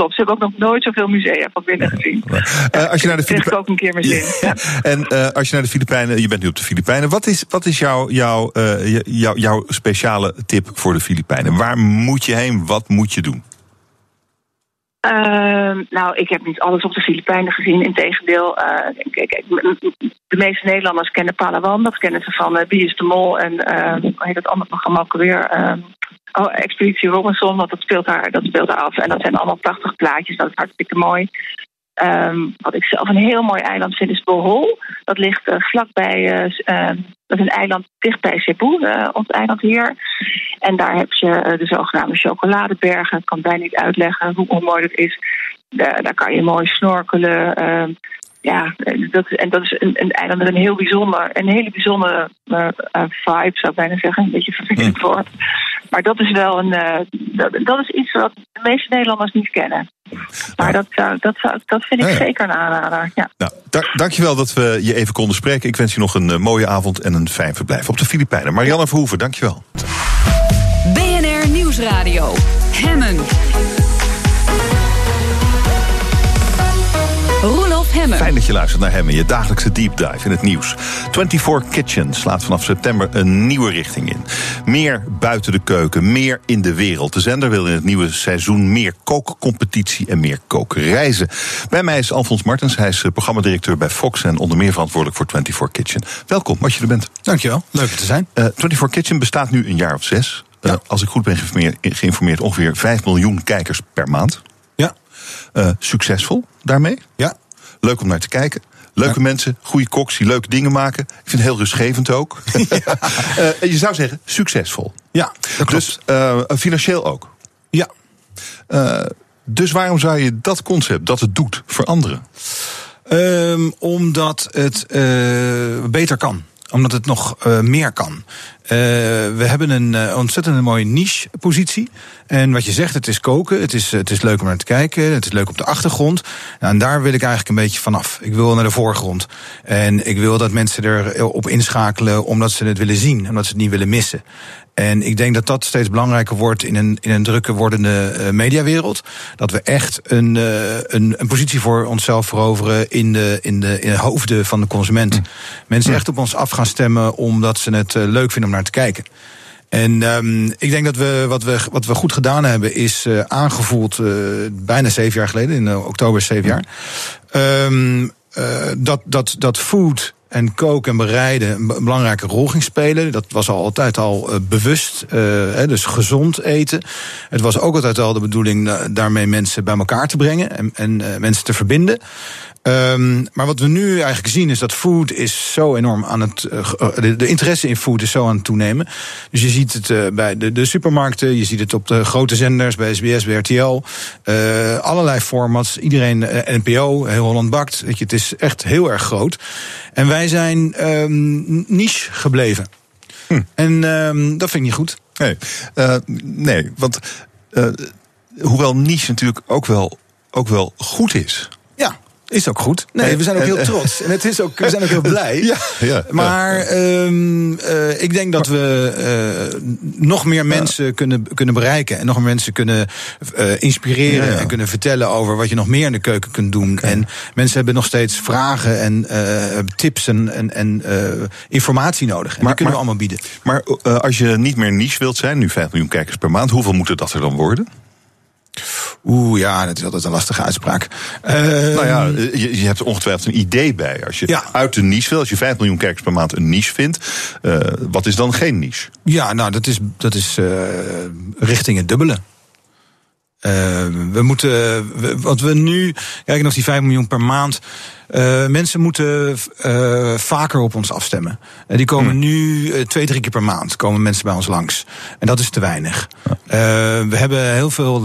klopt. Ze hebben ook nog nooit zoveel musea van binnen gezien. als je naar de Filipijnen. ook een keer mijn zin. En als je naar de Filipijnen, je bent nu op de Filipijnen. Wat is, wat is jouw, jouw, jouw, jouw speciale tip voor de Filipijnen? Waar moet je heen? Wat moet je doen? Uh, nou, ik heb niet alles op de Filipijnen gezien. Integendeel, uh, de meeste Nederlanders kennen Palawan. Dat kennen ze van uh, de Mol en uh, heet het andere programma ook weer? Ehm, oh, Expeditie Robinson, want dat speelt, daar, dat speelt daar af. En dat zijn allemaal prachtige plaatjes, dat is hartstikke mooi. Um, wat ik zelf een heel mooi eiland vind is Bohol. Dat ligt uh, vlakbij, uh, dat is een eiland dichtbij Cebu, uh, ons eiland hier. En daar heb je de zogenaamde chocoladebergen. Ik kan bijna niet uitleggen hoe, hoe mooi dat is. Daar, daar kan je mooi snorkelen. Ehm, ja, dat, en dat is een, een eiland met een heel bijzonder, een hele bijzondere vibe, zou ik bijna zeggen. Een beetje vervelend woord. Maar dat is wel een. dat, dat is iets wat de meeste Nederlanders niet kennen. Maar dat, zou, dat, zou, dat vind ik zeker een aanrader. Ja. Nou, dankjewel dat we je even konden spreken. Ik wens je nog een mooie avond en een fijn verblijf op de Filipijnen. Marianne Verhoeven, dankjewel. BNR Nieuwsradio. Hemmen. Fijn dat je luistert naar Hemmen, je dagelijkse deep dive in het nieuws. 24 Kitchen slaat vanaf september een nieuwe richting in. Meer buiten de keuken, meer in de wereld. De zender wil in het nieuwe seizoen meer kookcompetitie en meer kookreizen. Bij mij is Alfons Martens, hij is eh, programmadirecteur bij Fox... en onder meer verantwoordelijk voor 24 Kitchen. Welkom, wat je er bent. Dankjewel, leuk te zijn. Uh, eh, 24 Kitchen bestaat nu een jaar of zes. Uh, als ik goed ben geïnformeerd, ongeveer 5 miljoen kijkers per maand. Ja. succesvol daarmee? Ja, Leuk om naar te kijken. Leuke mensen, goede koks die leuke dingen maken. Ik vind het heel rustgevend ook. uh, je zou zeggen, succesvol. Ja, Dus uh, financieel ook. Ja. Uh, dus waarom zou je dat concept, dat het doet, veranderen? Um, omdat het beter kan omdat het nog uh, meer kan. Uh, we hebben een uh, ontzettend mooie niche-positie. En wat je zegt, het is koken, het is, het is leuk om naar te kijken, het is leuk op de achtergrond. Nou, en daar wil ik eigenlijk een beetje vanaf. Ik wil naar de voorgrond. En ik wil dat mensen erop inschakelen omdat ze het willen zien, omdat ze het niet willen missen. En ik denk dat dat steeds belangrijker wordt in een, in een drukke wordende uh, mediawereld. Dat we echt een, uh, een, een, positie voor onszelf veroveren in de, in de, in de hoofden van de consument. Mm. Mensen echt op ons af gaan stemmen omdat ze het uh, leuk vinden om naar te kijken. En um, ik denk dat we wat, we wat we goed gedaan hebben, is uh, aangevoeld uh, bijna zeven jaar geleden, in uh, oktober zeven jaar. Um, dat, dat, dat food en koken en bereiden een belangrijke rol ging spelen. Dat was al altijd al uh, bewust, uh, dus gezond eten. Het was ook altijd al de bedoeling uh, daarmee mensen bij elkaar te brengen en, en mensen te verbinden. Um, maar wat we nu eigenlijk zien is dat food is zo enorm aan het. Uh, de, de, interesse in food is zo aan het toenemen. Dus je ziet het uh, bij de, de, supermarkten, je ziet het op de grote zenders, bij SBS, bij RTL. Uh, allerlei formats. Iedereen, NPO, heel Holland bakt. Weet je, het is echt heel erg groot. En wij zijn um, niche gebleven. Hm. En um, dat vind ik niet goed. Nee, nee want hoewel niche natuurlijk ook wel, ook wel goed is. Ja. Is ook goed. Nee, we zijn ook heel trots. En het is ook, we zijn ook heel blij. Ja, ja, maar um, uh, ik denk dat we uh, nog meer mensen kunnen, kunnen bereiken. En nog meer mensen kunnen uh, inspireren. En kunnen vertellen over wat je nog meer in de keuken kunt doen. Okay. En mensen hebben nog steeds vragen en tips en, en, en informatie nodig. En maar, die kunnen maar, we allemaal bieden. Maar als je niet meer niche wilt zijn, nu 5 miljoen kijkers per maand, hoeveel moeten dat er dan worden? Oeh, ja, dat is altijd een lastige uitspraak. Uh, nou ja, je, je, hebt er ongetwijfeld een idee bij. Als je ja. uit de niche wil, als je 5 miljoen kijkers per maand een niche vindt, uh, wat is dan geen niche? Ja, nou, dat is, dat is uh, richting het dubbele. we moeten, we, wat we nu, kijken naar die 5 miljoen per maand. Uh, mensen moeten uh, vaker op ons afstemmen. Uh, die komen hmm. nu twee, drie keer per maand komen mensen bij ons langs. En dat is te weinig. we hebben heel veel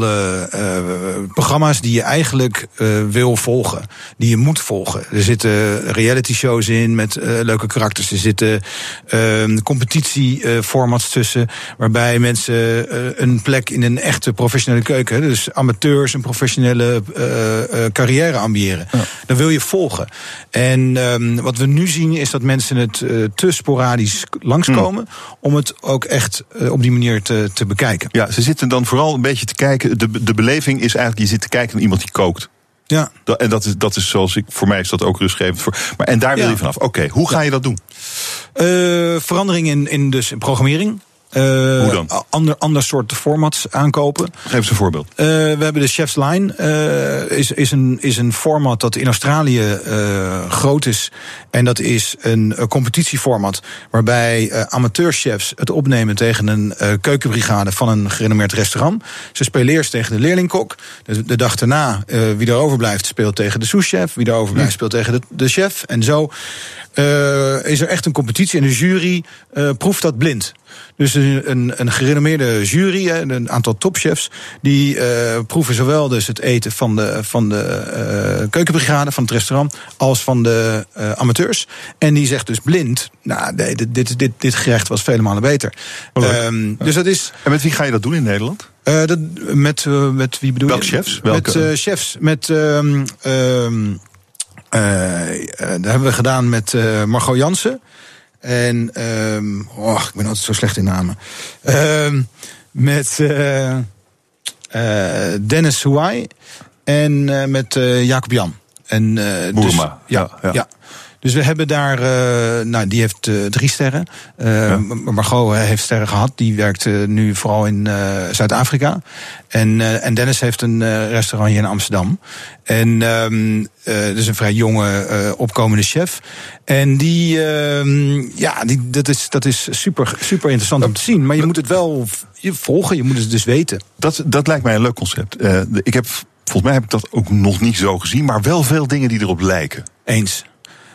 programma's die je eigenlijk wil volgen. Die je moet volgen. Er zitten reality shows in met leuke karakters. Er zitten ehm, competitieformats tussen. Waarbij mensen een plek in een echte professionele keuken. Dus amateurs een professionele carrière ambiëren. Ja. Dan wil je volgen. Volgen. En um, wat we nu zien is dat mensen het uh, te sporadisch langskomen. Mm. om het ook echt uh, op die manier te, te bekijken. Ja, ze zitten dan vooral een beetje te kijken. De, de beleving is eigenlijk: je zit te kijken naar iemand die kookt. Ja. Dat, en dat is, dat is zoals ik, voor mij is dat ook rustgevend. Voor, maar, en daar wil ja. je vanaf. Oké, okay, hoe ga je dat doen? Uh, verandering in, in dus programmering. Uh, Hoe dan? Ander, ander soort formats aankopen. Geef eens een voorbeeld. Uh, we hebben de Chef's Line. Uh, is, is, een, is een format dat in Australië groot is. En dat is een, competitieformat. Waarbij amateurchefs het opnemen tegen een keukenbrigade van een gerenommeerd restaurant. Ze spelen eerst tegen de leerlingkok. De, de dag daarna, wie er overblijft, speelt tegen de souschef. Wie er overblijft, speelt tegen de, de chef. En zo is er echt een competitie. En de jury proeft dat blind. Dus een, een gerenommeerde jury, een aantal topchefs, die uh, proeven zowel dus het eten van de, van de uh, keukenbrigade, van het restaurant, als van de uh, amateurs. En die zegt dus blind, nou, nee, dit, dit, dit, dit gerecht was vele malen beter. Um, dus dat is. En met wie ga je dat doen in Nederland? Uh, dat, met, uh, met wie bedoel Welke je? chefs? Welke? Met uh, chefs. Met. Um, um, dat hebben we gedaan met Margot Jansen. En, um, oh, ik ben altijd zo slecht in namen. Um, met uh, uh, Dennis Huay en uh, met Jacob Jan. En, Boerma. Dus, ja, ja. ja. Dus we hebben daar, uh, nou, die heeft uh, drie sterren. Uh, ja. Margot heeft sterren gehad. Die werkt nu vooral in Zuid-Afrika. En, en Dennis heeft een restaurant hier in Amsterdam. En um, dus een vrij jonge opkomende chef. En die, ja, die, dat, is, dat is super, super interessant om te zien. Maar je moet het wel je volgen, je moet het dus weten. Dat, dat lijkt mij een leuk concept. ik heb, volgens mij heb ik dat ook nog niet zo gezien. Maar wel veel dingen die erop lijken. Eens.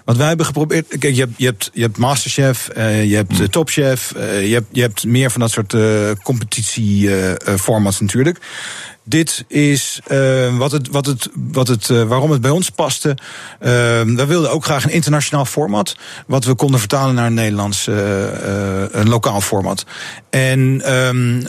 Wat wij hebben geprobeerd. Kijk, je hebt, je hebt, je hebt Masterchef, uh, je hebt uh, Topchef, uh, je, hebt, je hebt meer van dat soort competitieformats natuurlijk. Dit is uh, wat het, wat het, wat het, uh, waarom het bij ons paste. Uh, we wilden ook graag een internationaal format. Wat we konden vertalen naar een Nederlands, een lokaal format. En um,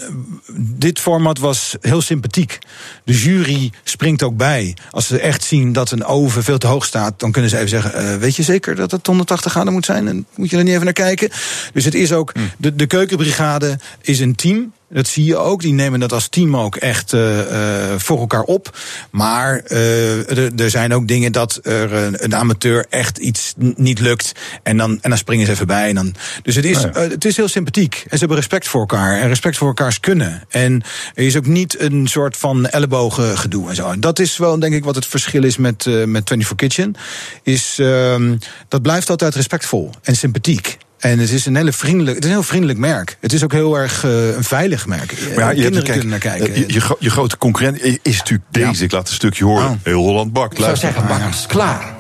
dit format was heel sympathiek. De jury springt ook bij. Als ze echt zien dat een oven veel te hoog staat, dan kunnen ze even zeggen: Weet je zeker dat het 180 graden moet zijn? En moet je er niet even naar kijken? Dus het is ook. De, de keukenbrigade is een team. Dat zie je ook. Die nemen dat als team ook echt uh, uh, voor elkaar op. Maar uh, er zijn ook dingen dat er een, amateur echt iets niet lukt. En dan, en dan springen ze even bij. En dan, dus het is, oh het is heel sympathiek. En ze hebben respect voor elkaar. En respect voor elkaars kunnen. En er is ook niet een soort van ellebogen gedoe en zo. En dat is wel denk ik wat het verschil is met, met 24 Kitchen. Is, ehm, dat blijft altijd respectvol en sympathiek. En het is een hele vriendelijk, het is een heel vriendelijk merk. Het is ook heel erg uh, een veilig merk. Maar ja, je Kinderen hebt, kijk, kunnen naar kijken. Je, je, je, grote concurrent is natuurlijk deze. Ik laat een stukje horen. Oh. Heel Holland bakt. Ik zou zeggen, bakkers, klaar.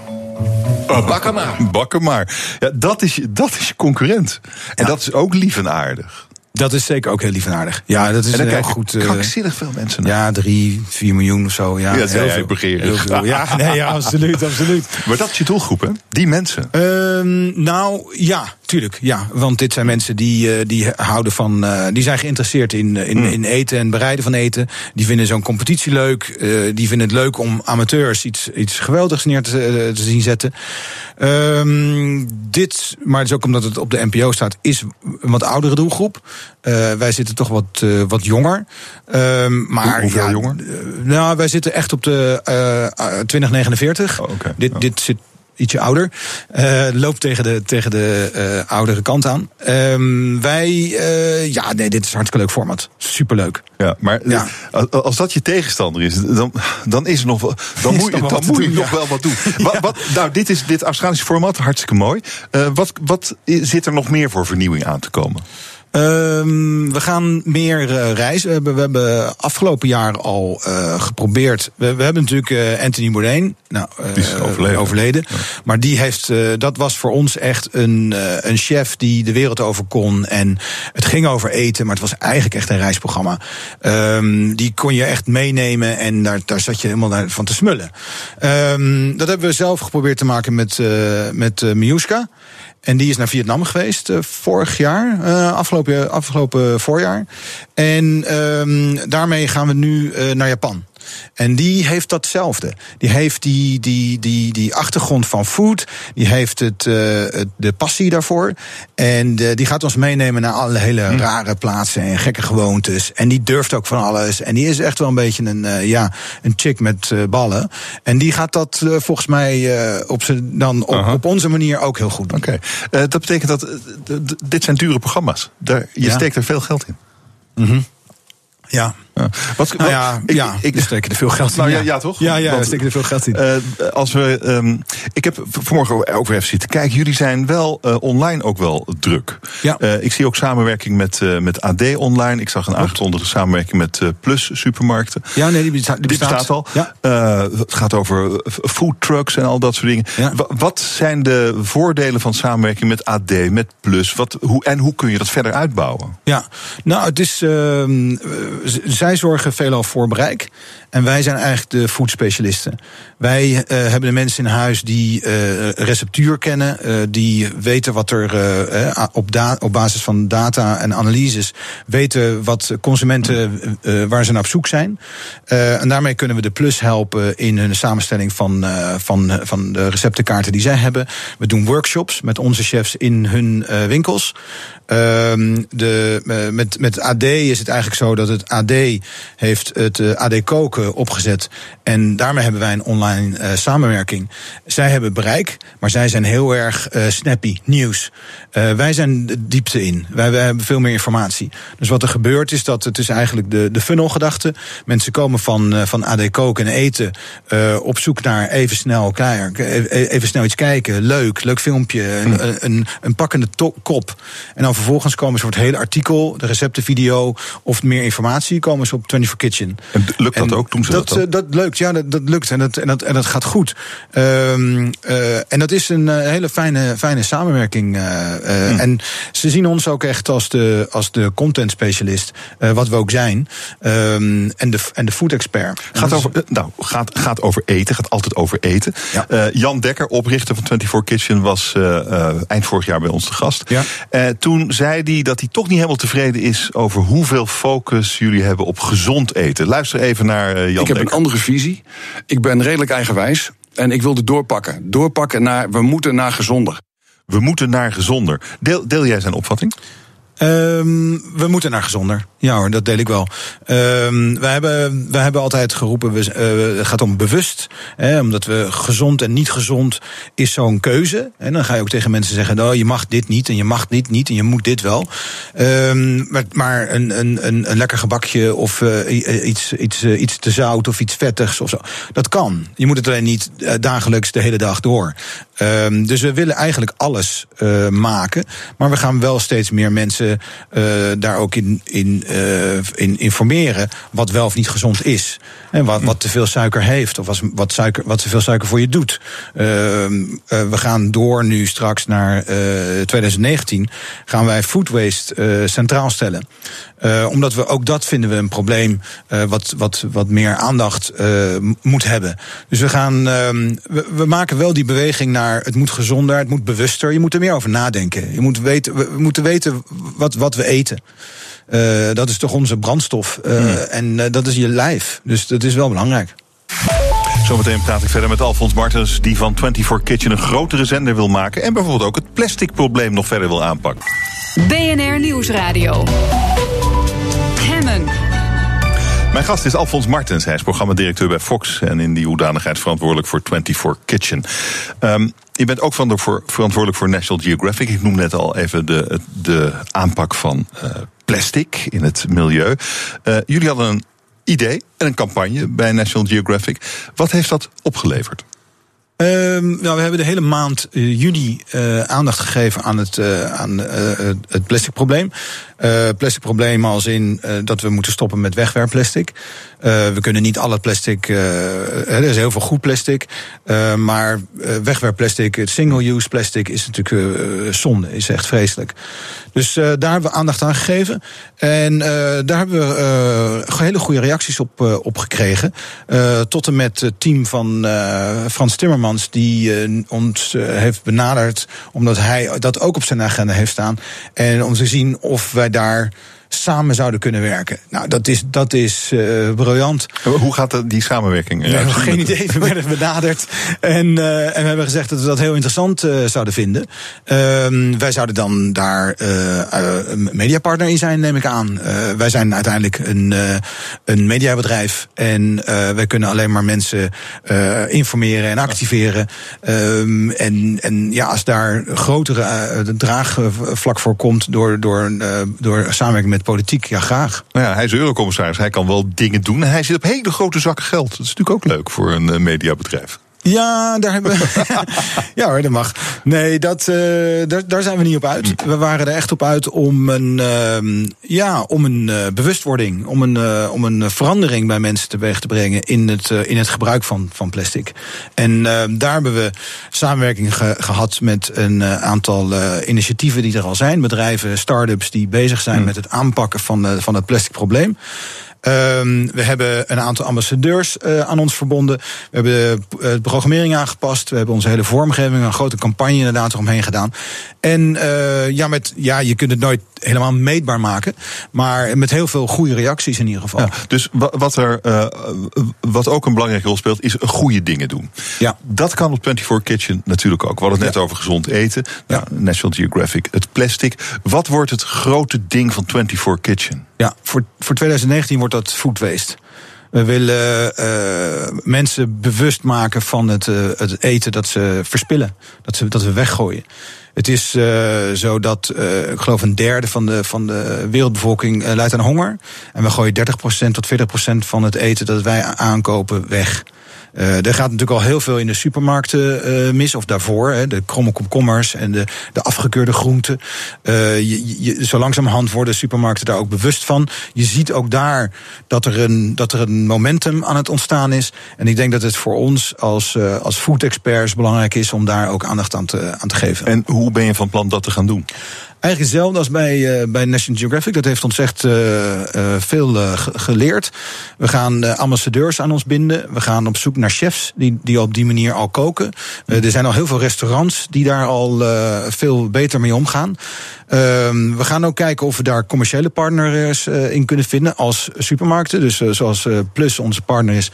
Uh, bakken maar. Bakken maar. Ja, dat is, dat is je concurrent. En ja. dat is ook lief en aardig. Dat is zeker ook heel lief en aardig. Ja, dat is en heel goed. Krankzinnig veel mensen. Naar. Ja, drie, vier miljoen of zo. Ja, ja heel veel. Heel veel. Ja, nee, ja, absoluut, absoluut. Maar dat is je doelgroep, hè? Die mensen. Um, nou, ja, tuurlijk. Ja, want dit zijn mensen die, uh, die houden van. Uh, die zijn geïnteresseerd in, in, mm. in eten en bereiden van eten. Die vinden zo'n competitie leuk. Uh, die vinden het leuk om amateurs iets, iets geweldigs neer te, te zien zetten. Um, dit, maar het is ook omdat het op de NPO staat, is een wat oudere doelgroep. Wij zitten toch wat, wat jonger. Um, maar Hoe, hoeveel ja, jonger? Nou, wij zitten echt op de 2049. Oh, okay. Dit, oh. dit zit ietsje ouder. Uh, loopt tegen de, tegen de uh, oudere kant aan. Um, wij, uh, ja, nee, dit is een hartstikke leuk format. Superleuk. Ja, maar ja. als dat je tegenstander is, dan, dan is er nog wel, dan moet je, dan moet je nog ja. wel wat doen. Wat, wat, nou, dit is dit Australische format, hartstikke mooi. wat, wat zit er nog meer voor vernieuwing aan te komen? Um, we gaan meer uh, reizen. We hebben, we hebben afgelopen jaar al uh, geprobeerd. We, we, hebben natuurlijk uh, Anthony Bourdain. Nou, die is overleden. overleden. Ja. Maar die heeft, dat was voor ons echt een, een chef die de wereld over kon. En het ging over eten, maar het was eigenlijk echt een reisprogramma. Um, die kon je echt meenemen en daar, daar zat je helemaal van te smullen. Um, dat hebben we zelf geprobeerd te maken met, met Miuska. En die is naar Vietnam geweest uh, vorig jaar, uh, afgelopen, afgelopen voorjaar. En um, daarmee gaan we nu uh, naar Japan. En die heeft datzelfde. Die heeft die, die, die, die achtergrond van food. Die heeft het, uh, de passie daarvoor. En uh, die gaat ons meenemen naar alle hele hm. rare plaatsen en gekke gewoontes. En die durft ook van alles. En die is echt wel een beetje een, uh, ja, een chick met ballen. En die gaat dat volgens mij op, dan op, op, onze manier ook heel goed doen. Oké, okay. dat betekent dat dit zijn dure programma's. Daar, je ja. steekt er veel geld in. Mm -hmm. Ja. Ja. Wat, nou ja, ik, ja, ik, steken er veel geld in. Nou, ja, ja, toch? Ja, ja, we steken er veel geld in. Uh, als we, um, ik heb vanmorgen ook weer even zitten kijken. Jullie zijn wel uh, online ook wel druk. Ja. Uh, ik zie ook samenwerking met, met AD online. Ik zag een aangekondigde samenwerking met Plus supermarkten. Ja, nee, die bestaat, die bestaat, al. Ja. het gaat over food trucks en al dat soort dingen. Wat zijn de voordelen van samenwerking met AD, met Plus? Wat, hoe, en hoe kun je dat verder uitbouwen? Ja, nou, het is ehm, zij zorgen veelal voor bereik. En wij zijn eigenlijk de foodspecialisten. Wij uh, hebben de mensen in huis die uh, receptuur kennen, uh, die weten wat er op, op, basis van data en analyses weten wat consumenten waar ze naar op zoek zijn. en daarmee kunnen we de plus helpen in hun samenstelling van, van, van de receptenkaarten die zij hebben. We doen workshops met onze chefs in hun winkels. Ehm, de, met, met AD is het eigenlijk zo dat het AD heeft het AD koken opgezet. En daarmee hebben wij een online uh, samenwerking. Zij hebben bereik, maar zij zijn heel erg uh, snappy, nieuws. Uh, wij zijn de diepte in. Wij, wij, hebben veel meer informatie. Dus wat er gebeurt is dat het is eigenlijk de, de funnelgedachte. Mensen komen van, van AD koken en eten op zoek naar even snel klaar, even snel iets kijken. Leuk, leuk filmpje, een, mm. een, een pakkende kop. En dan vervolgens komen ze voor het hele artikel, de receptenvideo of meer informatie, komen ze op 24 Kitchen. En lukt dat ook? Doen ze dat, dat, dat lukt, ja, dat, dat lukt en dat, en, dat, en dat gaat goed. Um, uh, en dat is een uh, hele fijne, fijne samenwerking. Uh, hmm. En ze zien ons ook echt als de, als de content specialist, wat we ook zijn. Um, en, de, en de food expert. Gaat over, nou, gaat, gaat over eten, gaat altijd over eten. Ja. Jan Dekker, oprichter van 24 Kitchen, was eind vorig jaar bij ons te gast. Ja. toen zei hij dat hij toch niet helemaal tevreden is over hoeveel focus jullie hebben op gezond eten. Luister even naar Jan Ik heb een andere visie. Ik ben redelijk eigenwijs. En ik wilde doorpakken. Doorpakken naar, we moeten naar gezonder. We moeten naar gezonder. Deel, deel jij zijn opvatting? Um, we moeten naar gezonder. Ja hoor, dat deel ik wel. Um, wij, hebben, wij hebben altijd geroepen, we, uh, het gaat om bewust. Hè, omdat we gezond en niet gezond is zo'n keuze. En dan ga je ook tegen mensen zeggen, oh, je mag dit niet en je mag dit niet en je moet dit wel. Um, maar, maar een, een, een, een lekker gebakje of uh, iets, iets, uh, iets te zout of iets vettigs of zo. Dat kan. Je moet het alleen niet dagelijks de hele dag door. Dus we willen eigenlijk alles maken. Maar we gaan wel steeds meer mensen uh, daar ook in, in, uh, in informeren. wat wel of niet gezond is. En wat, wat te veel suiker heeft. Of wat, suiker, wat te veel suiker voor je doet. Ehm, we gaan door nu straks naar 2019. Gaan wij food waste centraal stellen. Uh, omdat we ook dat vinden we een probleem uh, wat, wat, wat meer aandacht uh, moet hebben. Dus we gaan, we, we, maken wel die beweging naar het moet gezonder, het moet bewuster. Je moet er meer over nadenken. Je moet weten, we moeten weten wat, wat we eten. dat is toch onze brandstof. Hmm. En dat is je lijf. Dus dat is wel belangrijk. Zometeen praat ik verder met Alfons Martens, die van 24 Kitchen een grotere zender wil maken. En bijvoorbeeld ook het plastic probleem nog verder wil aanpakken. BNR Nieuwsradio. Mijn gast is Alfons Martens. Hij is programmadirecteur bij Fox en in die hoedanigheid verantwoordelijk voor 24 Kitchen. Um, je bent ook verantwoordelijk voor National Geographic. Ik noem net al even de, de aanpak van uh, plastic in het milieu. Uh, jullie hadden een idee en een campagne bij National Geographic. Wat heeft dat opgeleverd? Um, nou, we hebben de hele maand uh, juni uh, aandacht gegeven aan het, uh, aan, het plastic probleem. plastic probleem als in dat we moeten stoppen met wegwerpplastic. we kunnen niet alle plastic. er is heel veel goed plastic. maar wegwerpplastic, het single-use plastic, is natuurlijk zonde. Is echt vreselijk. Dus daar hebben we aandacht aan gegeven. En daar hebben we hele goede reacties op, op gekregen. tot en met het team van Frans Timmermans die uh, ons uh, heeft benaderd, omdat hij dat ook op zijn agenda heeft staan. En om te zien of wij daar samen zouden kunnen werken. Nou, dat is, dat is uh, briljant. Hoe gaat die samenwerking? We hebben geen idee. We werden benaderd. En, uh, en we hebben gezegd dat we dat heel interessant uh, zouden vinden. Uh, wij zouden dan daar een mediapartner in zijn, neem ik aan. wij zijn uiteindelijk een, een mediabedrijf. En wij kunnen alleen maar mensen informeren en activeren. Ehm, en, en ja, als daar grotere draagvlak voor komt door, door, door samenwerking met politiek, ja, graag. Nou ja, hij is eurocommissaris, hij kan wel dingen doen. Hij zit op hele grote zakken geld. Dat is natuurlijk ook leuk voor een eh, mediabedrijf. Ja, daar hebben we. ja hoor, dat mag. Nee, dat, uh, daar, daar zijn we niet op uit. We waren er echt op uit om een, uh, ja, om een uh, bewustwording, om een, uh, om een verandering bij mensen teweeg te brengen in het, in het gebruik van, van plastic. En daar hebben we samenwerking ge gehad met een aantal initiatieven die er al zijn. Bedrijven, start-ups die bezig zijn mm. met het aanpakken van, van het plastic probleem. Um, we hebben een aantal ambassadeurs uh, aan ons verbonden. We hebben de programmering aangepast. We hebben onze hele vormgeving, een grote campagne inderdaad eromheen gedaan. En uh, ja, met, ja, je kunt het nooit helemaal meetbaar maken. Maar met heel veel goede reacties in ieder geval. Ja, dus wat, er, uh, wat ook een belangrijke rol speelt, is goede dingen doen. Ja. Dat kan op 24 Kitchen natuurlijk ook. We hadden het net over gezond eten. Nou, National Geographic, het plastic. Wat wordt het grote ding van 24 Kitchen? Ja, voor, voor 2019 wordt dat food waste. We willen uh, mensen bewust maken van het, uh, het eten dat ze verspillen. Dat, ze, dat we weggooien. Het is uh, zo dat ik geloof een derde van de, van de wereldbevolking leidt aan honger. En we gooien 30% tot 40% van het eten dat wij aankopen weg. Uh, er gaat natuurlijk al heel veel in de supermarkten uh, mis, of daarvoor. Hè, de kromme komkommers en de, de afgekeurde groenten. Uh, je, zo langzamerhand worden supermarkten daar ook bewust van. Je ziet ook daar dat er een, dat er een momentum aan het ontstaan is. En ik denk dat het voor ons als, als food experts belangrijk is om daar ook aandacht aan te, aan te geven. En hoe ben je van plan dat te gaan doen? Eigenlijk hetzelfde als bij, uh, bij National Geographic. Dat heeft ons echt uh, uh, veel geleerd. We gaan ambassadeurs aan ons binden. We gaan op zoek naar chefs die, die op die manier al koken. er zijn al heel veel restaurants die daar al veel beter mee omgaan. Ehm, we gaan ook kijken of we daar commerciële partners in kunnen vinden als supermarkten. Dus zoals Plus onze partner is.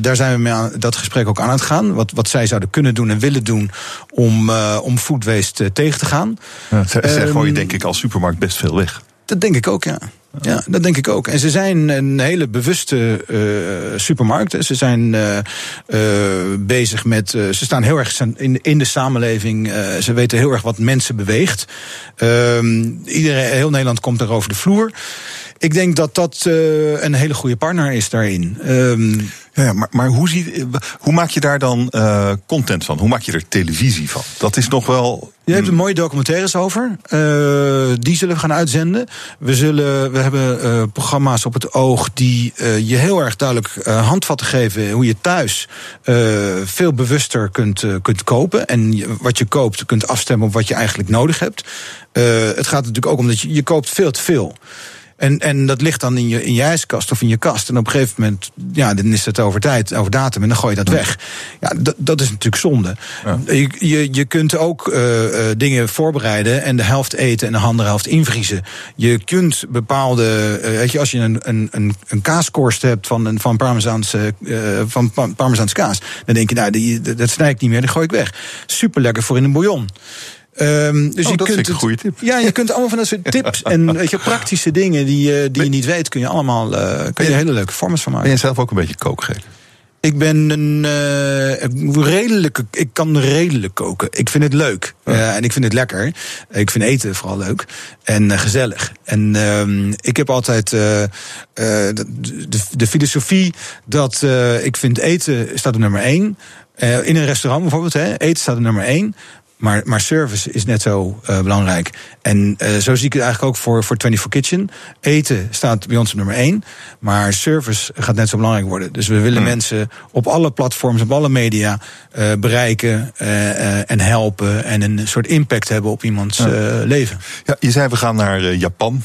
daar zijn we mee aan dat gesprek ook aan het gaan. Wat, wat zij zouden kunnen doen en willen doen om, om food waste tegen te gaan. Ja, daar gooi je denk ik als supermarkt best veel weg. Dat denk ik ook, ja. Ja, dat denk ik ook. En ze zijn een hele bewuste uh, supermarkt. Ze zijn uh, uh, bezig met. ze staan heel erg in, in de samenleving. ze weten heel erg wat mensen beweegt. Ehm, iedereen, heel Nederland komt er over de vloer. Ik denk dat dat een hele goede partner is daarin. Um, ja, maar, maar hoe, zie, hoe maak je daar dan uh, content van? Hoe maak je er televisie van? Dat is nog wel. Je hebt er mooie documentaires over. Uh, die zullen we gaan uitzenden. We, zullen, we hebben uh, programma's op het oog die je heel erg duidelijk handvatten geven hoe je thuis veel bewuster kunt, kunt kopen. En wat je koopt kunt afstemmen op wat je eigenlijk nodig hebt. het gaat natuurlijk ook om dat je, je koopt veel te veel. En, en dat ligt dan in je, in je ijskast of in je kast. En op een gegeven moment, ja, dan is het over tijd, over datum en dan gooi je dat weg. Ja, dat, dat is natuurlijk zonde. Ja. Je, je, je kunt ook uh, dingen voorbereiden en de helft eten en de andere helft invriezen. Je kunt bepaalde, uh, weet je, als je een, een, een, een kaaskorst hebt van, een, van, Parmezaanse, uh, van Parmezaanse kaas, dan denk je, nou, die, dat snij ik niet meer, dan gooi ik weg. Super lekker voor in een bouillon. Um, dus oh, je dat kunt een goede tip. Ja, je kunt allemaal van dat soort tips en weet je, praktische dingen die, die je niet weet, kun je allemaal uh, kun je hele leuke vorms van maken. Ben je zelf ook een beetje kookgek? Ik ben een uh, redelijke. Ik kan redelijk koken. Ik vind het leuk. Uh, en ik vind het lekker. Ik vind eten vooral leuk. En uh, gezellig. En uh, ik heb altijd de, de, de, filosofie dat ik vind eten staat op nummer één. in een restaurant bijvoorbeeld, hè, eten staat op nummer één. Maar, maar service is net zo uh, belangrijk. En uh, zo zie ik het eigenlijk ook voor, voor 24 Kitchen. Eten staat bij ons op nummer 1. Maar service gaat net zo belangrijk worden. Dus we willen hmm. mensen op alle platforms, op alle media uh, bereiken en helpen. En een soort impact hebben op iemands ja. leven. Ja, je zei we gaan naar Japan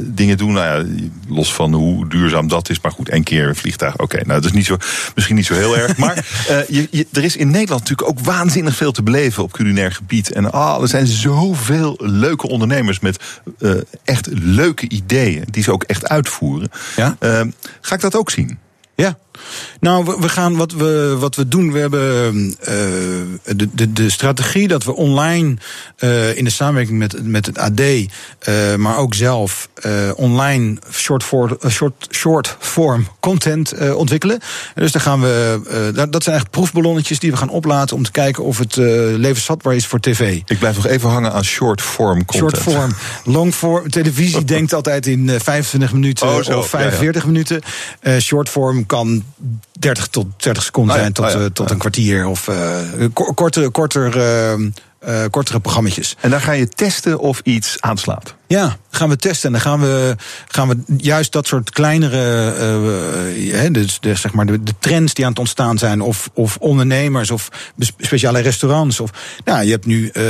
dingen doen. Nou ja, los van hoe duurzaam dat is. Maar goed, één keer een vliegtuig. Oké, okay, nou dat is niet zo, misschien niet zo heel erg. Maar je, je, er is in Nederland natuurlijk ook waanzinnig veel te beleven op culinair gebied. En ah, er zijn zoveel leuke ondernemers met uh, echt leuke ideeën. Die ze ook echt uitvoeren. Ja? Uh, ga ik dat ook zien? Ja. Nou, we gaan wat we, wat we doen. We hebben uh, de, de, de strategie dat we online uh, in de samenwerking met, met het AD, uh, maar ook zelf online short, for, short, short form content ontwikkelen. En dus daar gaan we. dat zijn echt proefballonnetjes die we gaan oplaten om te kijken of het levensvatbaar is voor tv. Ik blijf nog even hangen aan short form content. Short form. Long form. Televisie denkt altijd in 25 minuten oh, of 45 ja, ja. minuten. short form kan 30 tot 30 seconden Ah, ja, zijn tot, ah, ja, eh, tot een kwartier of korter, korter, uh, uh, kortere programma's. En dan ga je testen of iets aanslaat. Ja, gaan we testen. En dan gaan we, gaan we juist dat soort kleinere, uh, dus de, zeg maar de, de, trends die aan het ontstaan zijn, of, of ondernemers, of speciale restaurants. Of, nou, je hebt nu uh,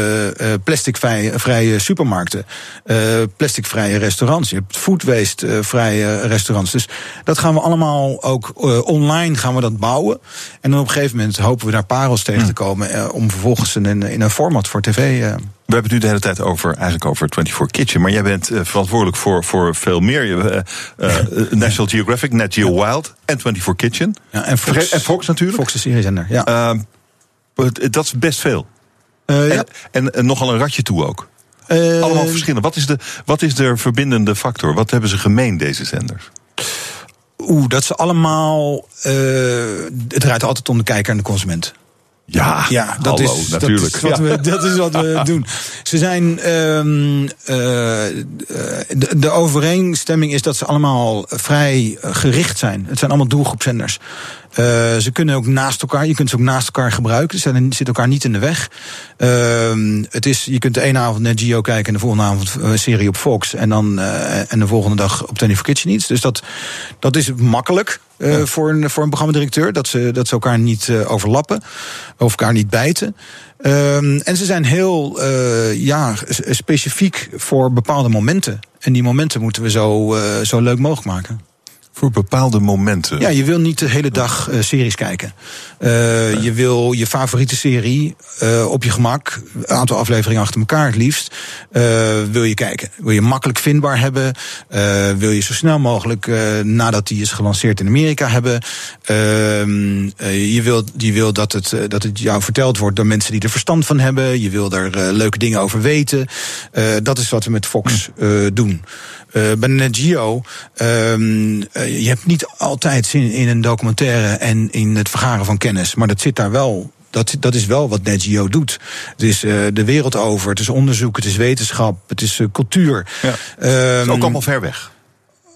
plasticvrije supermarkten, uh, plasticvrije restaurants, je hebt food waste vrije restaurants. Dus dat gaan we allemaal ook online gaan we dat bouwen. En dan op een gegeven moment hopen we daar parels tegen te komen, om vervolgens in, in een format voor tv. We hebben het nu de hele tijd over, eigenlijk over 24 Kitchen. Maar jij bent uh, verantwoordelijk voor, voor veel meer. Uh, uh, National Geographic, Net Geo Wild en 24 Kitchen. Ja, en, Fox, en Fox natuurlijk. Fox de seriezender, ja. dat is best veel. ja. En, en, en, nogal een ratje toe ook. Allemaal verschillende. Wat is, de, wat is de verbindende factor? Wat hebben ze gemeen, deze zenders? Oeh, dat ze allemaal. het draait altijd om de kijker en de consument. Ja, ja dat, hallo, is, natuurlijk. Dat is, wat we, dat is wat we doen. Ze zijn. Um, uh, de, de, overeenstemming is dat ze allemaal vrij gericht zijn. Het zijn allemaal doelgroepzenders. Uh, ze kunnen ook naast elkaar, je kunt ze ook naast elkaar gebruiken. Ze zitten elkaar niet in de weg. Uh, het is, je kunt de ene avond naar Geo kijken en de volgende avond een serie op Fox. En, dan, en de volgende dag op 24 Kitchen iets. Dus dat, dat is makkelijk. Uh, ja. voor, een, voor een programmadirecteur. Dat ze, dat ze elkaar niet uh, overlappen. Of elkaar niet bijten. Um, en ze zijn heel uh, ja, specifiek voor bepaalde momenten. En die momenten moeten we zo, zo leuk mogelijk maken. Voor bepaalde momenten. Ja, je wil niet de hele dag uh, series kijken. Uh, nee. Je wil je favoriete serie uh, op je gemak, een aantal afleveringen achter elkaar het liefst, wil je kijken. Wil je makkelijk vindbaar hebben. wil je zo snel mogelijk nadat die is gelanceerd in Amerika hebben. Ehm, je, wil, je wil dat het, dat het jou verteld wordt door mensen die er verstand van hebben. Je wil er leuke dingen over weten. dat is wat we met Fox doen. Uh, bij NetGeo, um, uh, je hebt niet altijd zin in een documentaire en in het vergaren van kennis, maar dat zit daar wel. Dat, dat is wel wat NetGeo doet. Het is uh, de wereld over, het is onderzoek, het is wetenschap, het is cultuur. Ja. Um, het is ook allemaal ver weg.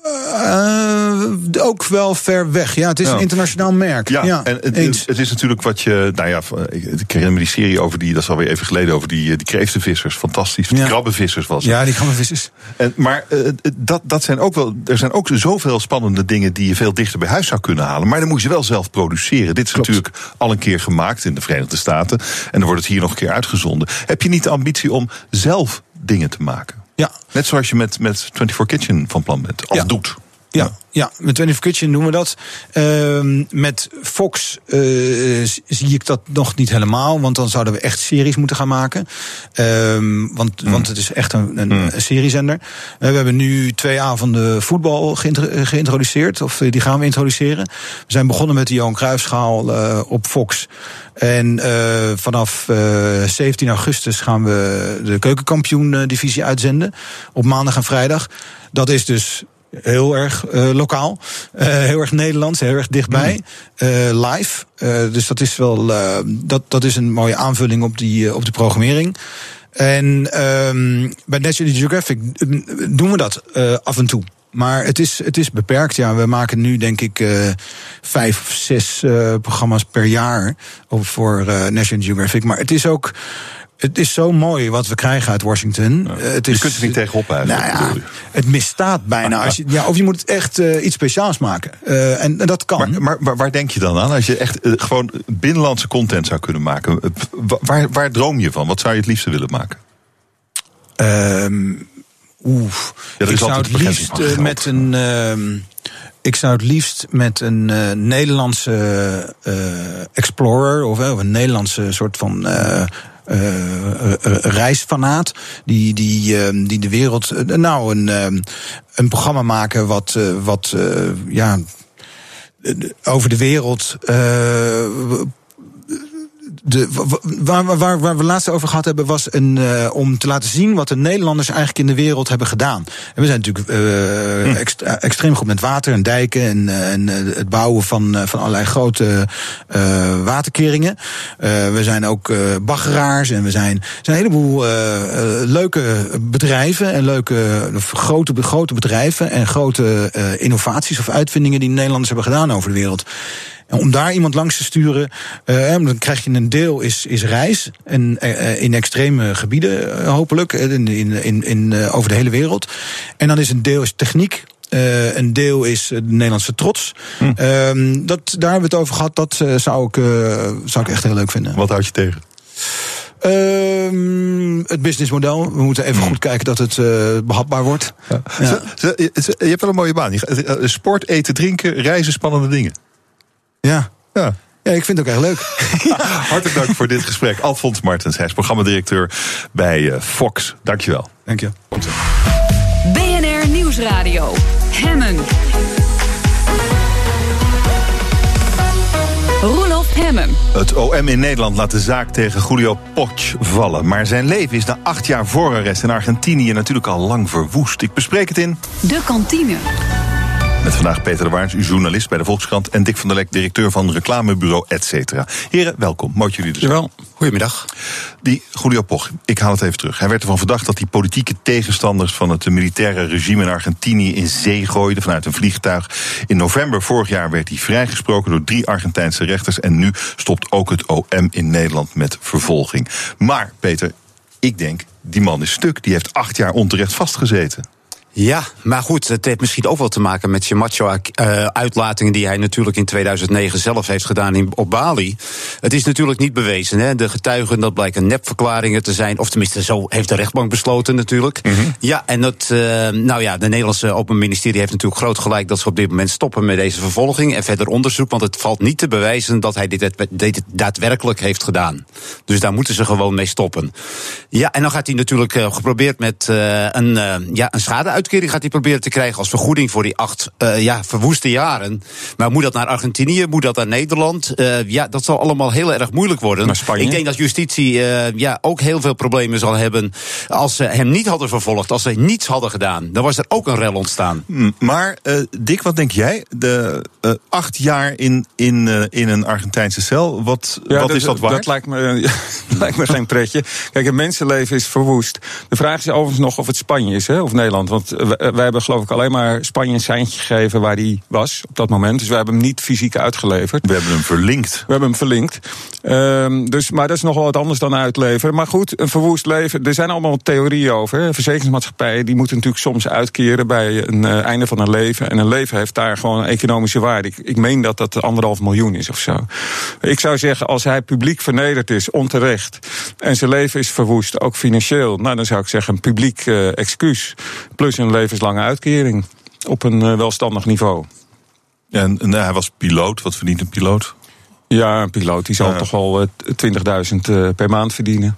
Uh, ook wel ver weg. Ja, het is ja. een internationaal merk. Ja, ja en het, eens. het is natuurlijk wat je. Nou ja, ik, herinner me die serie over die. Dat is alweer even geleden. Over die, die kreeftenvissers. Fantastisch. Die krabbenvissers was het. Ja, die krabbenvissers. En, maar uh, dat, dat zijn ook wel. Er zijn ook zoveel spannende dingen die je veel dichter bij huis zou kunnen halen. Maar dan moet je wel zelf produceren. Dit is Klopt. natuurlijk al een keer gemaakt in de Verenigde Staten. En dan wordt het hier nog een keer uitgezonden. Heb je niet de ambitie om zelf dingen te maken? Ja. Net zoals je met, met 24 Kitchen van plan bent. Of ja. doet. Ja, ja, met 24 Kitchen doen we dat. Uh, met Fox uh, zie ik dat nog niet helemaal, want dan zouden we echt series moeten gaan maken. Uh, want, mm. want het is echt een, een, mm. seriezender. Uh, we hebben nu twee avonden voetbal geïntroduceerd, of die gaan we introduceren. We zijn begonnen met de Johan Cruijffschaal op Fox. En vanaf uh, 17 augustus gaan we de keukenkampioen-divisie uitzenden. Op maandag en vrijdag. Dat is dus heel erg uh, lokaal, uh, heel erg Nederlands, heel erg dichtbij, uh, live. dus dat is wel, dat, dat is een mooie aanvulling op die, op de programmering. En um, bij National Geographic doen we dat af en toe. Maar het is, het is beperkt. Ja, we maken nu denk ik uh, vijf of zes uh, programma's per jaar voor uh, National Geographic. Maar het is ook. Het is zo mooi wat we krijgen uit Washington. Ja, het is, je kunt er niet tegenop eigenlijk. Nou ja, het misstaat bijna. Als je, ja, of je moet het echt uh, iets speciaals maken. Uh, en, en, dat kan. Maar, maar, maar, waar denk je dan aan? Als je echt uh, gewoon binnenlandse content zou kunnen maken. Waar, waar droom je van? Wat zou je het liefste willen maken? Um, Oeh, ja, ik zou het liefst uh, met een. Uh, ik zou het liefst met een uh, Nederlandse explorer of, een Nederlandse soort van reisfanaat. Die, die, uh, die de wereld. nou, een, een programma maken wat. wat ja. Over de wereld de, waar, waar, waar we laatst over gehad hebben, was een, uh, om te laten zien wat de Nederlanders eigenlijk in de wereld hebben gedaan. En we zijn natuurlijk uh, ext, extreem goed met water en dijken en, en het bouwen van, van allerlei grote uh, waterkeringen. we zijn ook baggeraars en we zijn, zijn een heleboel leuke bedrijven en leuke grote, grote bedrijven en grote innovaties of uitvindingen die Nederlanders hebben gedaan over de wereld. En om daar iemand langs te sturen, uh, dan krijg je een deel is, is reis. En, uh, in extreme gebieden, hopelijk, in, in, in, over de hele wereld. En dan is een deel is techniek. Uh, een deel is de Nederlandse trots. Hm. Uh, dat, daar hebben we het over gehad. Dat uh, zou, ik, zou ik echt heel leuk vinden. Wat houd je tegen? Uh, het businessmodel. We moeten even hm. goed kijken dat het behapbaar wordt. Ja. Ja. je hebt wel een mooie baan. Sport, eten, drinken, reizen, spannende dingen. Ja. Ja. Ja, ik vind het ook echt leuk. Hartelijk dank voor dit gesprek. Alfons Martens, hij is programmadirecteur bij uh, Fox. Dankjewel. Dank je. BNR Nieuwsradio. Hemmen. Roelof Hemmen. Het OM in Nederland laat de zaak tegen Julio Poch vallen. Maar zijn leven is na acht jaar voorarrest in Argentinië natuurlijk al lang verwoest. Ik bespreek het in... De kantine. Met vandaag Peter de Waars, journalist bij de Volkskrant... en Dick van der Lek, directeur van reclamebureau et cetera. Heren, welkom. Mooi jullie er zijn. Goedemiddag. Die Julio Poch, ik haal het even terug. Hij werd ervan verdacht dat hij politieke tegenstanders... van het militaire regime in Argentinië in zee gooide vanuit een vliegtuig. In november vorig jaar werd hij vrijgesproken door drie Argentijnse rechters... en nu stopt ook het OM in Nederland met vervolging. Maar, Peter, ik denk, die man is stuk. Die heeft acht jaar onterecht vastgezeten. Ja, maar goed, het heeft misschien ook wel te maken met je macho-uitlatingen die hij natuurlijk in 2009 zelf heeft gedaan in, op Bali. Het is natuurlijk niet bewezen. Hè? De getuigen, dat blijken nepverklaringen te zijn. Of tenminste, zo heeft de rechtbank besloten natuurlijk. Mhm. Ja, en dat, uh, nou ja, de Nederlandse Openbaar Ministerie heeft natuurlijk groot gelijk dat ze op dit moment stoppen met deze vervolging en verder onderzoek. Want het valt niet te bewijzen dat hij dit, dit daadwerkelijk heeft gedaan. Dus daar moeten ze gewoon mee stoppen. Ja, en dan gaat hij natuurlijk uh, geprobeerd met uh, een, ja, een schade uitkering gaat hij proberen te krijgen als vergoeding voor die acht uh, ja, verwoeste jaren. Maar moet dat naar Argentinië? Moet dat naar Nederland? Uh, ja, dat zal allemaal heel erg moeilijk worden. Ik denk dat justitie uh, ja, ook heel veel problemen zal hebben als ze hem niet hadden vervolgd, als ze niets hadden gedaan. Dan was er ook een rel ontstaan. Maar Dick, wat denk jij? De acht jaar in, in, in een Argentijnse cel, wat, wat dat, is dat waard? Dat lijkt me, lijkt me geen pretje. Kijk, een mensenleven is verwoest. De vraag is overigens nog of het Spanje is, hè, of Nederland. Want wij hebben geloof ik alleen maar Spanje een seintje gegeven waar hij was op dat moment. Dus we hebben hem niet fysiek uitgeleverd. We hebben hem verlinkt. We hebben hem verlinkt. Um, dus, maar dat is nog wel wat anders dan uitleveren. Maar goed, een verwoest leven. Er zijn allemaal theorieën over. Verzekeringsmaatschappijen die moeten natuurlijk soms uitkeren bij een uh, einde van een leven. En een leven heeft daar gewoon een economische waarde. Ik, ik meen dat dat anderhalf miljoen is of zo. Ik zou zeggen, als hij publiek vernederd is, onterecht. en zijn leven is verwoest, ook financieel. nou dan zou ik zeggen een publiek uh, excuus. Plus een levenslange uitkering op een uh, welstandig niveau. En, en, hij was piloot. Wat verdient een piloot? Ja, een piloot die zal toch wel uh, 20.000 uh, per maand verdienen.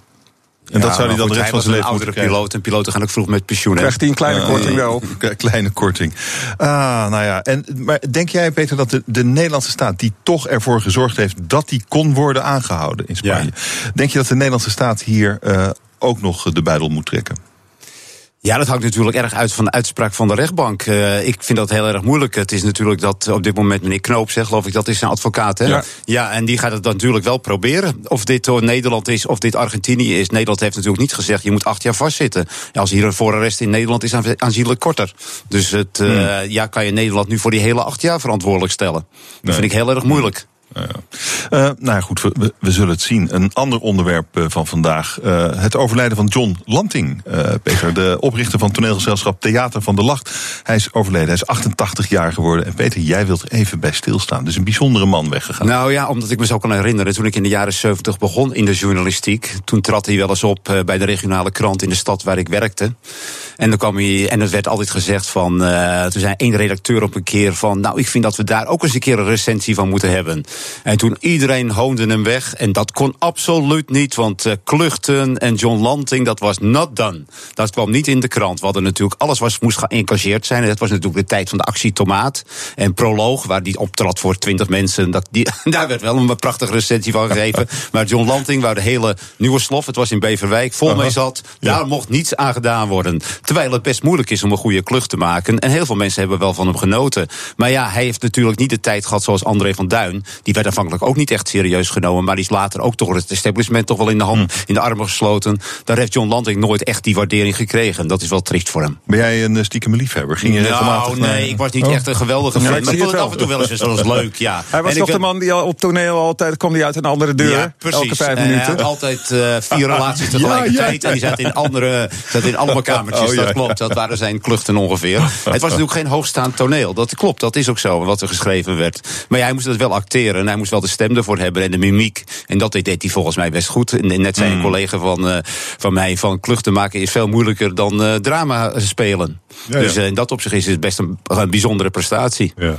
En dat zou hij dan de rest van zijn leven een oudere piloot. En piloten gaan ook vroeg met pensioen. Krijgt hij een kleine korting wel? Kleine korting. Ah, nou ja. En, maar denk jij, Peter, dat de, de Nederlandse staat... die toch ervoor gezorgd heeft dat die kon worden aangehouden in Spanje... denk je dat de Nederlandse staat hier uh, ook nog de buidel moet trekken? Ja, dat hangt natuurlijk erg uit van de uitspraak van de rechtbank. Uh, ik vind dat heel erg moeilijk. Het is natuurlijk dat op dit moment meneer Knoop zegt, geloof ik, dat is zijn advocaat. Hè? Ja. ja, en die gaat het natuurlijk wel proberen. Of dit door Nederland is, of dit Argentinië is. Nederland heeft natuurlijk niet gezegd, je moet acht jaar vastzitten. Ja, als hier een voorarrest in Nederland is aanzienlijk korter. Dus het, uh, hmm. ja, kan je Nederland nu voor die hele acht jaar verantwoordelijk stellen? Dat vind ik heel erg moeilijk. Uh, nou goed, we, we, zullen het zien. Een ander onderwerp uh, van vandaag. Uh, het overlijden van John Lanting, Peter. De oprichter van toneelgezelschap Theater van de Lacht. Hij is overleden, hij is 88 jaar geworden. En Peter, jij wilt er even bij stilstaan. Dus een bijzondere man weggegaan. Nou ja, omdat ik me zo kan herinneren. Toen ik in de jaren 70 begon in de journalistiek. Toen trad hij wel eens op bij de regionale krant in de stad waar ik werkte. En, dan kwam hij, en het werd altijd gezegd van. Uh, toen zei één redacteur op een keer van. Nou, ik vind dat we daar ook eens een keer een recensie van moeten hebben. En toen iedereen hoonde hem weg. En dat kon absoluut niet. Want uh, Kluchten en John Lanting, dat was not done. Dat kwam niet in de krant. We hadden natuurlijk alles was, moest geëngageerd zijn. En dat was natuurlijk de tijd van de actie Tomaat. En Proloog, waar die optrad voor twintig mensen. Dat, die, daar werd wel een prachtige recensie van gegeven. Maar John Lanting, waar de hele nieuwe slof, het was in Beverwijk, vol mee zat. Daar mocht niets aan gedaan worden. Terwijl het best moeilijk is om een goede klucht te maken. En heel veel mensen hebben wel van hem genoten. Maar ja, hij heeft natuurlijk niet de tijd gehad zoals André van Duin. Die werd aanvankelijk ook niet echt serieus genomen. Maar die is later ook toch het establishment toch wel in de, hand, hm. in de armen gesloten. Daar heeft John Lanting nooit echt die waardering gekregen. Dat is wel triest voor hem. Ben jij een stiekem liefhebber? Ging je nou, nee, ik was niet oh. echt een geweldige fan. maar ik vond het af en toe wel eens, leuk, ja. Hij was toch de man die al op toneel altijd kwam die uit een andere deur. Ja, precies. Elke vijf minuten. Hij had altijd uh, vier relaties tegelijkertijd. En die zaten in andere, zaten in allemaal kamertjes. Oh, dat klopt. Dat waren zijn kluchten ongeveer. Het was natuurlijk geen hoogstaand toneel. Dat klopt. Dat is ook zo, wat er geschreven werd. Maar ja, hij moest het wel acteren. En hij moest wel de stem ervoor hebben en de mimiek. En dat deed hij volgens mij best goed. En net zei een mm. collega van, uh, van mij: van kluchten maken is veel moeilijker dan uh, drama spelen. Ja, dus uh, in dat opzicht is het best een, een bijzondere prestatie. Ja.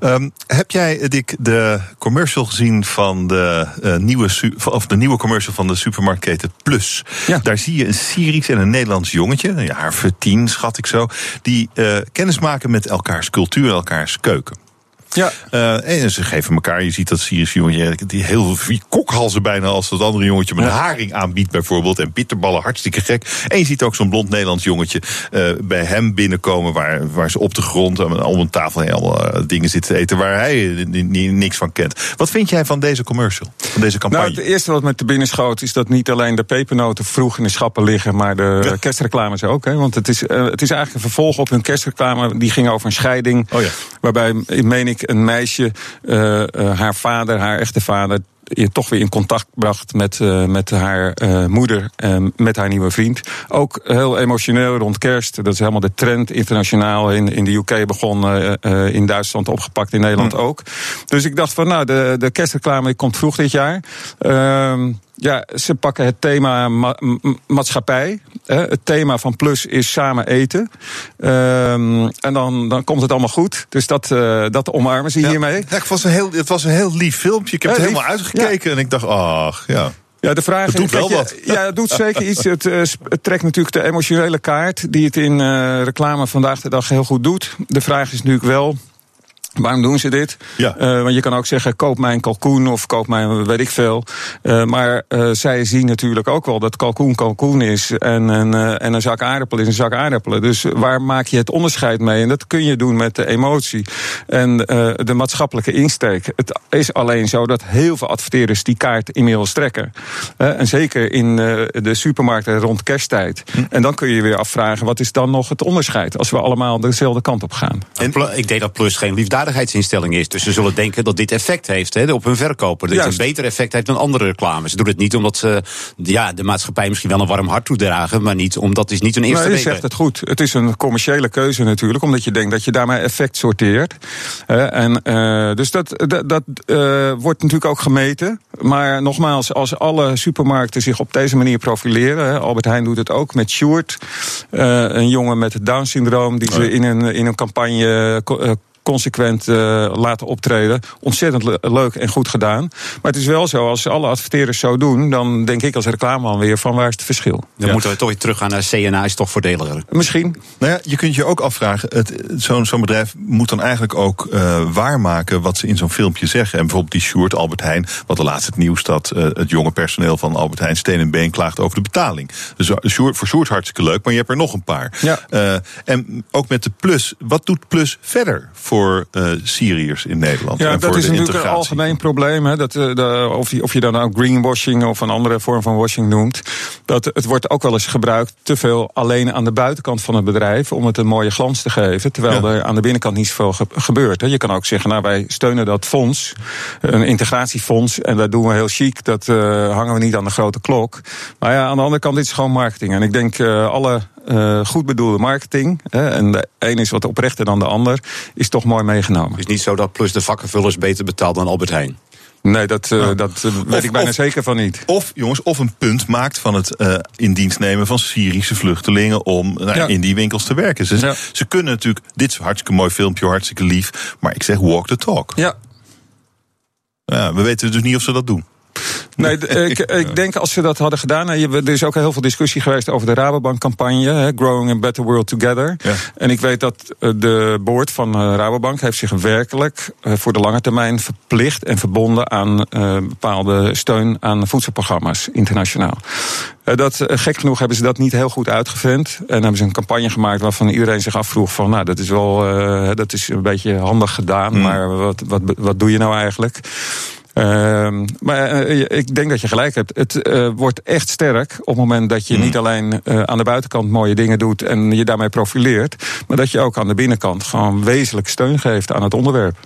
Um, heb jij, Dick, de commercial gezien van de, uh, nieuwe, of de nieuwe commercial van de supermarktketen Plus? Ja. Daar zie je een Syrisch en een Nederlands jongetje, een jaar tien schat ik zo, die uh, kennis maken met elkaars cultuur elkaars keuken. Ja. Uh, en ze geven elkaar, je ziet dat Syrisch jongetje, die heel veel kokhalzen bijna als dat andere jongetje met haring aanbiedt bijvoorbeeld. En bitterballen, hartstikke gek. En je ziet ook zo'n blond Nederlands jongetje uh, bij hem binnenkomen waar, waar ze op de grond om een tafel allemaal uh, dingen zitten te eten waar hij niks van kent. Wat vind jij van deze commercial, van deze campagne? Nou, het eerste wat met te binnen schoot is dat niet alleen de pepernoten vroeg in de schappen liggen, maar de ja. kerstreclames ook. Hè? Want het is, het is eigenlijk een vervolg op hun kerstreclame, die ging over een scheiding. Oh ja. Waarbij, meen ik, een meisje uh, uh, haar vader, haar echte vader, je toch weer in contact bracht met, uh, met haar uh, moeder en met haar nieuwe vriend. Ook heel emotioneel rond kerst. Dat is helemaal de trend internationaal. In, in de UK begon, uh, in Duitsland opgepakt, in Nederland hm. ook. Dus ik dacht van, nou, de, de kerstreclame komt vroeg dit jaar. Ehm, ja, ze pakken het thema ma maatschappij. Hè. Het thema van Plus is samen eten. Um, en dan, dan komt het allemaal goed. Dus dat, uh, dat omarmen ze hiermee. Ja, het, was een heel, het was een heel lief filmpje. Ik heb het helemaal uitgekeken en ik dacht, ach, ja. Ja, de vraag het doet wel wat. Ja, het doet zeker iets. Het, uh, het, trekt natuurlijk de emotionele kaart, die het in uh, reclame vandaag de dag heel goed doet. De vraag is natuurlijk wel. Waarom doen ze dit? Ja. Uh, want je kan ook zeggen, koop mij een kalkoen of koop mij een weet ik veel. Uh, maar uh, zij zien natuurlijk ook wel dat kalkoen kalkoen is en, en, en een zak aardappelen is een zak aardappelen. Dus waar maak je het onderscheid mee? En dat kun je doen met de emotie en de maatschappelijke insteek. Het is alleen zo dat heel veel adverteerders die kaart inmiddels trekken. en zeker in de supermarkten rond kersttijd. Hm. En dan kun je weer afvragen, wat is dan nog het onderscheid? Als we allemaal dezelfde kant op gaan. En ik deed dat plus geen liefde liefdadigheidsinstelling is. Dus ze zullen denken dat dit effect heeft hè, op hun verkoper. Dat het een beter effect heeft dan andere reclames. Ze doen het niet omdat ze ja, de maatschappij misschien wel een warm hart toedragen. Maar niet omdat het is niet een eerste maar je zegt het goed. Het is een commerciële keuze natuurlijk. Omdat je denkt dat je daarmee effect sorteert. en, uh, dus dat, dat, dat uh, wordt natuurlijk ook gemeten. Maar nogmaals, als alle supermarkten zich op deze manier profileren. Albert Heijn doet het ook met Sjoerd. Een jongen met het Down-syndroom. Die ze in een, in een campagne consequent uh, laten optreden. Ontzettend le leuk en goed gedaan. Maar het is wel zo, als alle adverteerders zo doen, dan denk ik als reclameman weer van waar is het verschil? Dan ja. moeten we toch weer teruggaan naar CNA, is toch voordeliger? Misschien. Nou ja, je kunt je ook afvragen, zo'n zo bedrijf moet dan eigenlijk ook uh, waarmaken wat ze in zo'n filmpje zeggen. En bijvoorbeeld die Sjoerd Albert Heijn, wat de laatste het nieuws dat uh, het jonge personeel van Albert Heijn steen en been klaagt over de betaling. Dus Sjoerd, voor Sjoerd hartstikke leuk, maar je hebt er nog een paar. Ja. en ook met de Plus, wat doet Plus verder? voor uh, Syriërs in Nederland. Ja, dat is natuurlijk een algemeen probleem. Hè, dat, uh, de, of, je, of je dan ook greenwashing of een andere vorm van washing noemt. Dat het wordt ook wel eens gebruikt te veel alleen aan de buitenkant van het bedrijf om het een mooie glans te geven. Terwijl er aan de binnenkant niet zoveel ge gebeurt. Hè. Je kan ook zeggen, nou wij steunen dat fonds, een integratiefonds. En dat doen we heel chic. Dat uh, hangen we niet aan de grote klok. Maar ja, aan de andere kant dit is gewoon marketing. En ik denk alle uh, goed bedoelde marketing. Hè, en de een is wat oprechter dan de ander. Is toch mooi meegenomen. Het is niet zo dat Plus de vakkenvullers beter betaalt dan Albert Heijn. Nee, dat, eh, dat eh, weet Of- ik bijna of- zeker van niet. Of, jongens, of een punt maakt van het eh, in dienst nemen van Syrische vluchtelingen om nou, Ja. in die winkels te werken. Ze, Ja. ze kunnen natuurlijk, dit is een hartstikke mooi filmpje, hartstikke lief, maar ik zeg walk the talk. Ja, Ja, we weten dus niet of ze dat doen. Nee, ik, ik denk als ze dat hadden gedaan. Er is ook heel veel discussie geweest over de Rabobank-campagne. Growing a Better World Together. Ja. En ik weet dat eh, de board van eh, Rabobank heeft zich werkelijk eh, voor de lange termijn verplicht en verbonden aan bepaalde steun aan voedselprogramma's internationaal. Dat, gek genoeg hebben ze dat niet heel goed uitgevent. En hebben ze een campagne gemaakt waarvan iedereen zich afvroeg: van nou, dat is wel dat is een beetje handig gedaan, maar wat, wat, wat doe je nou eigenlijk? Ehm, maar eh, ik denk dat je gelijk hebt. Het eh, wordt echt sterk op het moment dat je niet alleen eh, aan de buitenkant mooie dingen doet en je daarmee profileert, maar dat je ook aan de binnenkant gewoon wezenlijk steun geeft aan het onderwerp.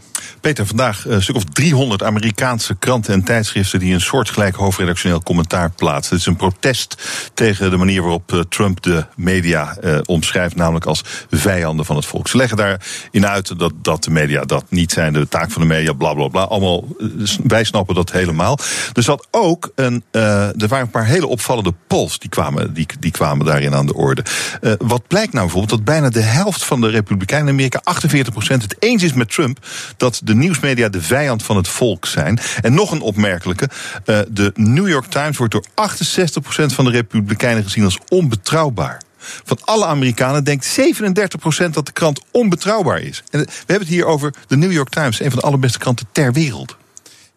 Peter, vandaag een stuk of 300 Amerikaanse kranten en tijdschriften die een soortgelijk hoofdredactioneel commentaar plaatsen. Het is een protest tegen de manier waarop eh, Trump de media eh, omschrijft, namelijk als vijanden van het volk. Ze leggen daarin uit dat, dat de media dat niet zijn, de taak van de media, bla bla bla. Allemaal, eh, wij snappen dat helemaal. Er zat ook een, eh, er waren een paar hele opvallende polls die kwamen, die, die kwamen daarin aan de orde. Eh, wat blijkt nou bijvoorbeeld dat bijna de helft van de Republikeinen in Amerika, 48% het eens is met Trump dat de nieuwsmedia de vijand van het volk zijn. En nog een opmerkelijke: eh, de New York Times wordt door 68% van de Republikeinen gezien als onbetrouwbaar. Van alle Amerikanen denkt 37% dat de krant onbetrouwbaar is. En we hebben het hier over de New York Times, een van de allerbeste kranten ter wereld.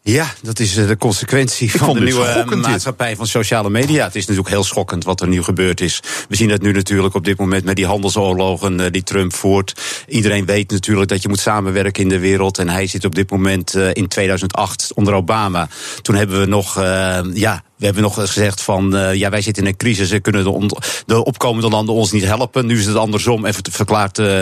Ja, dat is eh, de consequentie van de nieuwe dit. maatschappij van sociale media. Het is natuurlijk heel schokkend wat er nu gebeurd is. We zien het nu natuurlijk op dit moment met die handelsoorlogen eh, die Trump voert. Iedereen weet natuurlijk dat je moet samenwerken in de wereld. En hij zit op dit moment eh, in 2008 onder Obama. Toen hebben we nog, ja, we hebben nog gezegd van, eh, ja, wij zitten in een crisis en kunnen de, opkomende landen ons niet helpen. Nu is het andersom. Te- verklaart eh,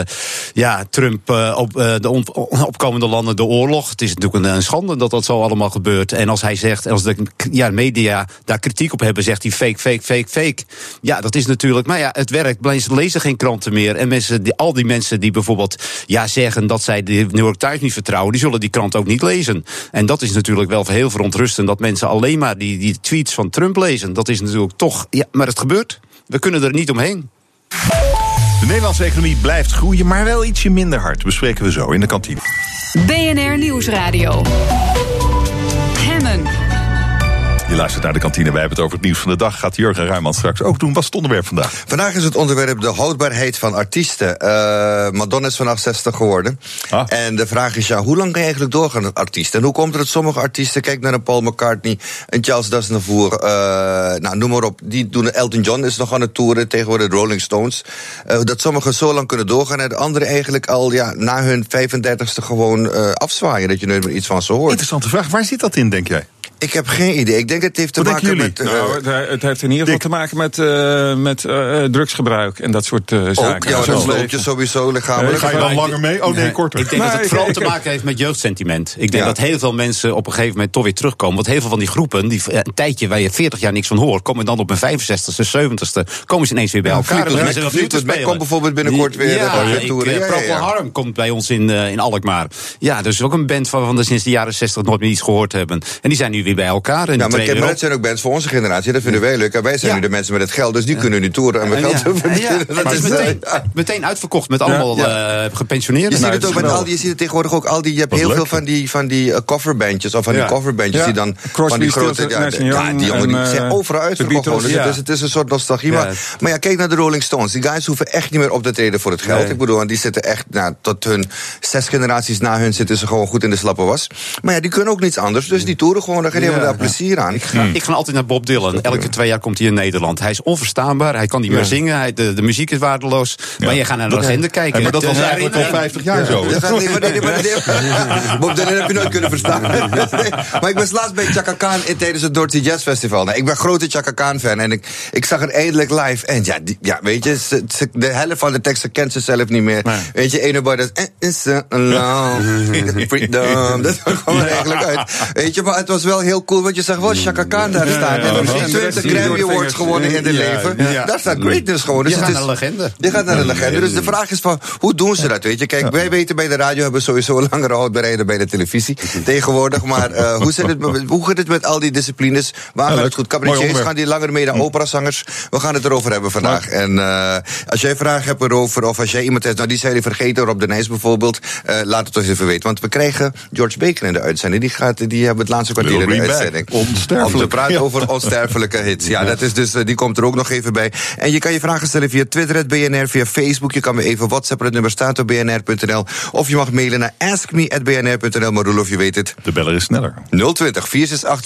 ja, Trump eh, op de opkomende landen de oorlog. Het is natuurlijk een, schande dat dat zo allemaal gebeurt. En als hij zegt, als de ja, media daar kritiek op hebben, zegt hij fake, fake, fake, fake. Ja, dat is natuurlijk, maar ja, het werkt. Mensen lezen geen kranten meer. En mensen, al die mensen die bijvoorbeeld ja, zeggen dat zij de New York Times niet vertrouwen, die zullen die krant ook niet lezen. En dat is natuurlijk wel heel verontrustend dat mensen alleen maar die, die tweets van Trump lezen. Dat is natuurlijk toch, ja, maar het gebeurt. We kunnen er niet omheen. De Nederlandse economie blijft groeien, maar wel ietsje minder hard. Bespreken we zo in de kantine. BNR Nieuwsradio. Je luistert naar de kantine. Wij hebben het over het nieuws van de dag. Gaat Jurgen Ruijman straks ook doen. Wat is het onderwerp vandaag? Vandaag is het onderwerp de houdbaarheid van artiesten. Eh, Madonna is vanaf 60 geworden. Ah. En de vraag is, ja, hoe lang kan je eigenlijk doorgaan als artiest? En hoe komt het dat sommige artiesten, kijk naar een Paul McCartney, een Charles Aznavour, eh nou, noem maar op, die doen Elton John is nog aan het toeren, tegenwoordig de Rolling Stones. Eh, dat sommigen zo lang kunnen doorgaan en de anderen eigenlijk al ja, na hun 35ste gewoon afzwaaien, dat je nooit meer iets van ze hoort. Interessante vraag. Waar zit dat in, denk jij? Ik heb geen idee. Ik denk het heeft te Wat maken met... eh, Nou, het, heeft in ieder geval te maken met, eh, met eh, drugsgebruik en dat soort eh, zaken. ook, ja, dat je sowieso lichamelijk. Ga je dan langer mee? Oh nee, korter. Ik denk dat het vooral ik- te ik- maken heeft met jeugdsentiment. Ik denk Ja. dat heel veel mensen op een gegeven moment toch weer terugkomen. Want heel veel van die groepen, die een tijdje waar je 40 jaar niks van hoort, komen dan op een 65ste, 70ste, komen ze ineens weer bij elkaar. En Fleetwood komt bijvoorbeeld binnenkort weer, Ja, ik, Ja, ja, Procol ja. Harum komt bij ons in, in Alkmaar. Ja, dus ook een band waarvan we sinds de jaren 60 nooit meer iets gehoord hebben. En die zijn nu weer bij elkaar. En Ja, maar, maar dat zijn ook bands voor onze generatie. Dat vinden wij leuk. En wij zijn Ja. nu de mensen met het geld, dus die kunnen nu toeren en we op. geld verdienen. ja, Dat het is meteen, eh, meteen uitverkocht met allemaal Ja. eh, gepensioneerden. Je ziet Nou, het ook met al die, je ziet het tegenwoordig ook al die, je hebt Wat heel leuk. veel van die, van die eh, coverbandjes, of van Ja. die coverbandjes Ja. die dan, Crosby, van die grote, ja, die jongen die en, zijn overal uitverkocht. Dus het is een soort nostalgie. Maar, ja, kijk naar de Rolling Stones. Die guys hoeven echt niet meer op te treden voor het geld. Ik bedoel, want die zitten echt, nou, tot hun zes generaties na hun zitten ze gewoon goed in de slappe was. Maar ja, die kunnen ook niets anders, dus die toeren gewoon, die hebben daar plezier aan. Ik ga altijd naar Bob Dylan. Elke twee jaar komt hij in Nederland. Hij is onverstaanbaar, hij kan niet meer zingen, hij, de, de muziek is waardeloos. Maar je gaat naar de agenda kijken. Maar dat was eh, eigenlijk al 50 jaar zo. Bob Dylan heb je nooit kunnen verstaan. Nee, maar ik was laatst bij Chaka Khan in- tijdens het Dorothy Jazz Festival. Nou, ik ben grote Chaka Khan fan en ik, ik zag het eindelijk live. En ja, die, ja weet je, ze- ze- de helft van de teksten kent ze zelf niet meer. Weet je, ene boy dat is eh, is alone, freedom. Dat kwam er eigenlijk uit. Weet je, maar het was wel heel cool, want je zag wel Chaka Khan daar staan. En de heeft rest 20 die door Grammy de Awards gewonnen in het Ja, leven. ja. Daar staat greatness gewoon. Dus Je het gaat is- naar een legende. Je gaat naar een legende. Dus de vraag is van, hoe doen ze dat, weet je? Kijk, wij weten bij de radio hebben we sowieso een langere houdbaarheid dan bij de televisie tegenwoordig. Maar eh, hoe, zit het, met- hoe gaat het met al die disciplines? Waar gaat het goed? Cabaretiers gaan die langer mee naar operazangers? We gaan het erover hebben vandaag. En eh, als jij vragen hebt erover, of als jij iemand hebt, nou die zijn jullie vergeten, Rob de Nijs bijvoorbeeld, eh, laat het ons even weten. Want we krijgen George Baker in de uitzending. Die, gaat, die hebben het laatste kwartier uitzending. Onsterfelijk. Om te praten over onsterfelijke hits. Ja, dat is dus, eh, die komt er ook nog even bij. En je kan je vragen stellen via Twitter, het BNR, via Facebook. Je kan me even WhatsAppen, het nummer staat op bnr.nl. Of je mag mailen naar askme.bnr.nl. Maar Roelof, je weet het. De beller is sneller. 020 468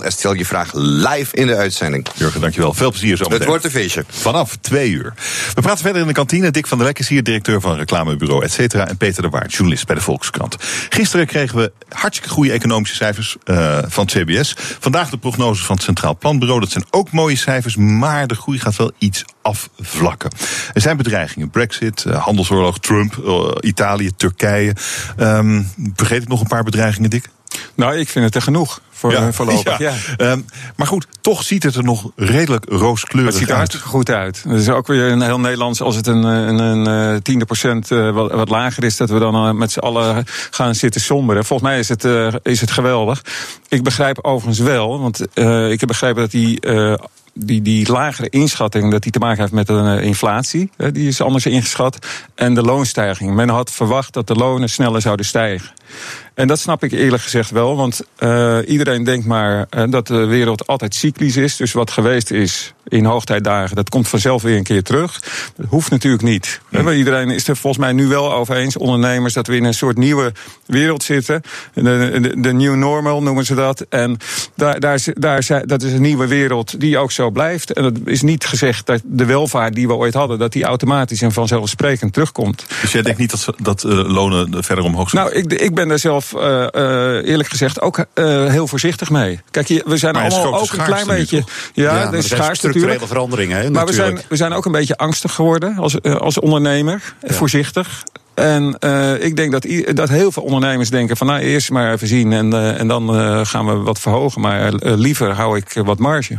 4x0 en stel je vraag live in de uitzending. Jurgen, dankjewel. Veel plezier zo Het meteen. wordt een feestje. Vanaf twee uur. We praten verder in de kantine. Dick van der Lek is hier, directeur van reclamebureau, et cetera. En Peter de Waard, journalist bij de Volkskrant. Gisteren kregen we hartstikke goede economische cijfers eh, van het CBS. Vandaag de prognoses van het Centraal Planbureau. Dat zijn ook mooie cijfers, maar de groei gaat wel iets afvlakken. Er zijn bedreigingen. Brexit, eh, handelsoorlog, Trump, eh, Italië, Turkije. Ehm, vergeet ik nog een paar bedreigingen, Dick? Nou, ik vind het er genoeg voor eh, voorlopig. Ja. Ehm, maar goed, toch ziet het er nog redelijk rooskleurig Het ziet er uit. goed uit. Het is ook weer een heel Nederlands, als het een, een, een eh, tiende procent eh, wat, wat lager is, dat we dan met z'n allen gaan zitten somberen. Volgens mij is het, is het geweldig. Ik begrijp overigens wel, want ik heb begrepen dat die. die, die lagere inschatting, dat die te maken heeft met een inflatie. die is anders ingeschat. En de loonstijging. Men had verwacht dat de lonen sneller zouden stijgen. En dat snap ik eerlijk gezegd wel. Want eh, iedereen denkt maar eh, dat de wereld altijd cyclisch is. Dus wat geweest is in hoogtijdagen, dat komt vanzelf weer een keer terug. Dat hoeft natuurlijk niet. Maar Iedereen is er volgens mij nu wel over eens, ondernemers, dat we in een soort nieuwe wereld zitten. De, de, de new normal noemen ze dat. En daar, daar, is- daar, dat is een nieuwe wereld die ook zo blijft. En het is niet gezegd dat de welvaart die we ooit hadden, dat die automatisch en vanzelfsprekend terugkomt. Dus jij denkt niet dat, dat eh, lonen verder omhoog zullen? Nou, ik, ik ben daar zelf eh, eh, eerlijk gezegd ook eh, heel voorzichtig mee. Kijk, we zijn Maar allemaal ook een klein beetje. Ja, maar er er is structurele natuurlijk. veranderingen. Hè, Maar we zijn, we zijn ook een beetje angstig geworden als, als ondernemer, voorzichtig. En eh, ik denk dat, dat heel veel ondernemers denken van nou eerst maar even zien en, eh, en dan eh, gaan we wat verhogen. Maar liever hou ik wat marge.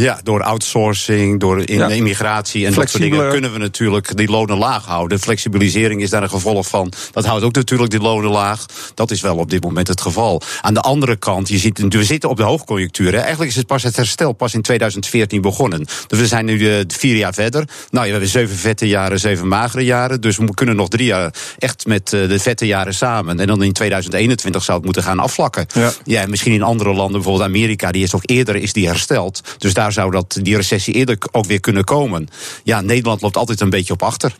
Ja, door outsourcing, door in- Ja. immigratie en dat soort dingen kunnen we natuurlijk die lonen laag houden. Flexibilisering is daar een gevolg van. Dat houdt ook natuurlijk die lonen laag. Dat is wel op dit moment het geval. Aan de andere kant, je ziet, we zitten op de hoogconjunctuur. Hè. Eigenlijk is het pas het herstel pas in 2014 begonnen. Dus we zijn nu eh, vier jaar verder. Nou, we hebben zeven vette jaren, zeven magere jaren. Dus we kunnen nog drie jaar echt met eh, de vette jaren samen. En dan in 2021 zou het moeten gaan afvlakken. Ja. Ja, en misschien in andere landen, bijvoorbeeld Amerika, die is ook eerder is die hersteld. Dus daar zou dat, die recessie eerder ook weer kunnen komen. Ja, Nederland loopt altijd een beetje op achter.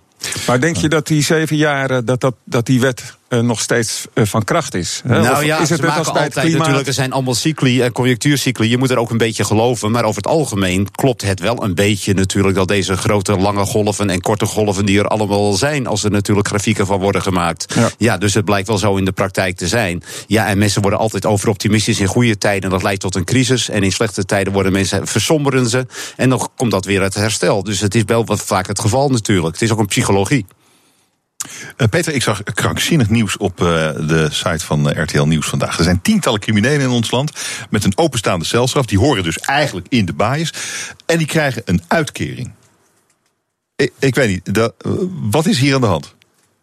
Maar denk je dat die zeven jaren, dat, dat, dat die wet eh, nog steeds eh, van kracht is? Hè? Nou Of ja, is het net maken als bij het altijd klimaat? natuurlijk, er zijn allemaal cycli en conjunctuurcycli. Je moet er ook een beetje geloven. Maar over het algemeen klopt het wel een beetje natuurlijk dat deze grote lange golven en korte golven die er allemaal zijn, als er natuurlijk grafieken van worden gemaakt. Ja. Ja, dus het blijkt wel zo in de praktijk te zijn. Ja, en mensen worden altijd overoptimistisch in goede tijden. Dat leidt tot een crisis. En in slechte tijden worden mensen versomberen ze. En dan komt dat weer het herstel. Dus het is wel wat vaak het geval natuurlijk. Het is ook een psychologie. Eh, Peter, ik zag krankzinnig nieuws op eh, de site van eh, RTL Nieuws vandaag. Er zijn tientallen criminelen in ons land met een openstaande celstraf. Die horen dus eigenlijk in de baaiers. En die krijgen een uitkering. Ik, ik weet niet, wat is hier aan de hand?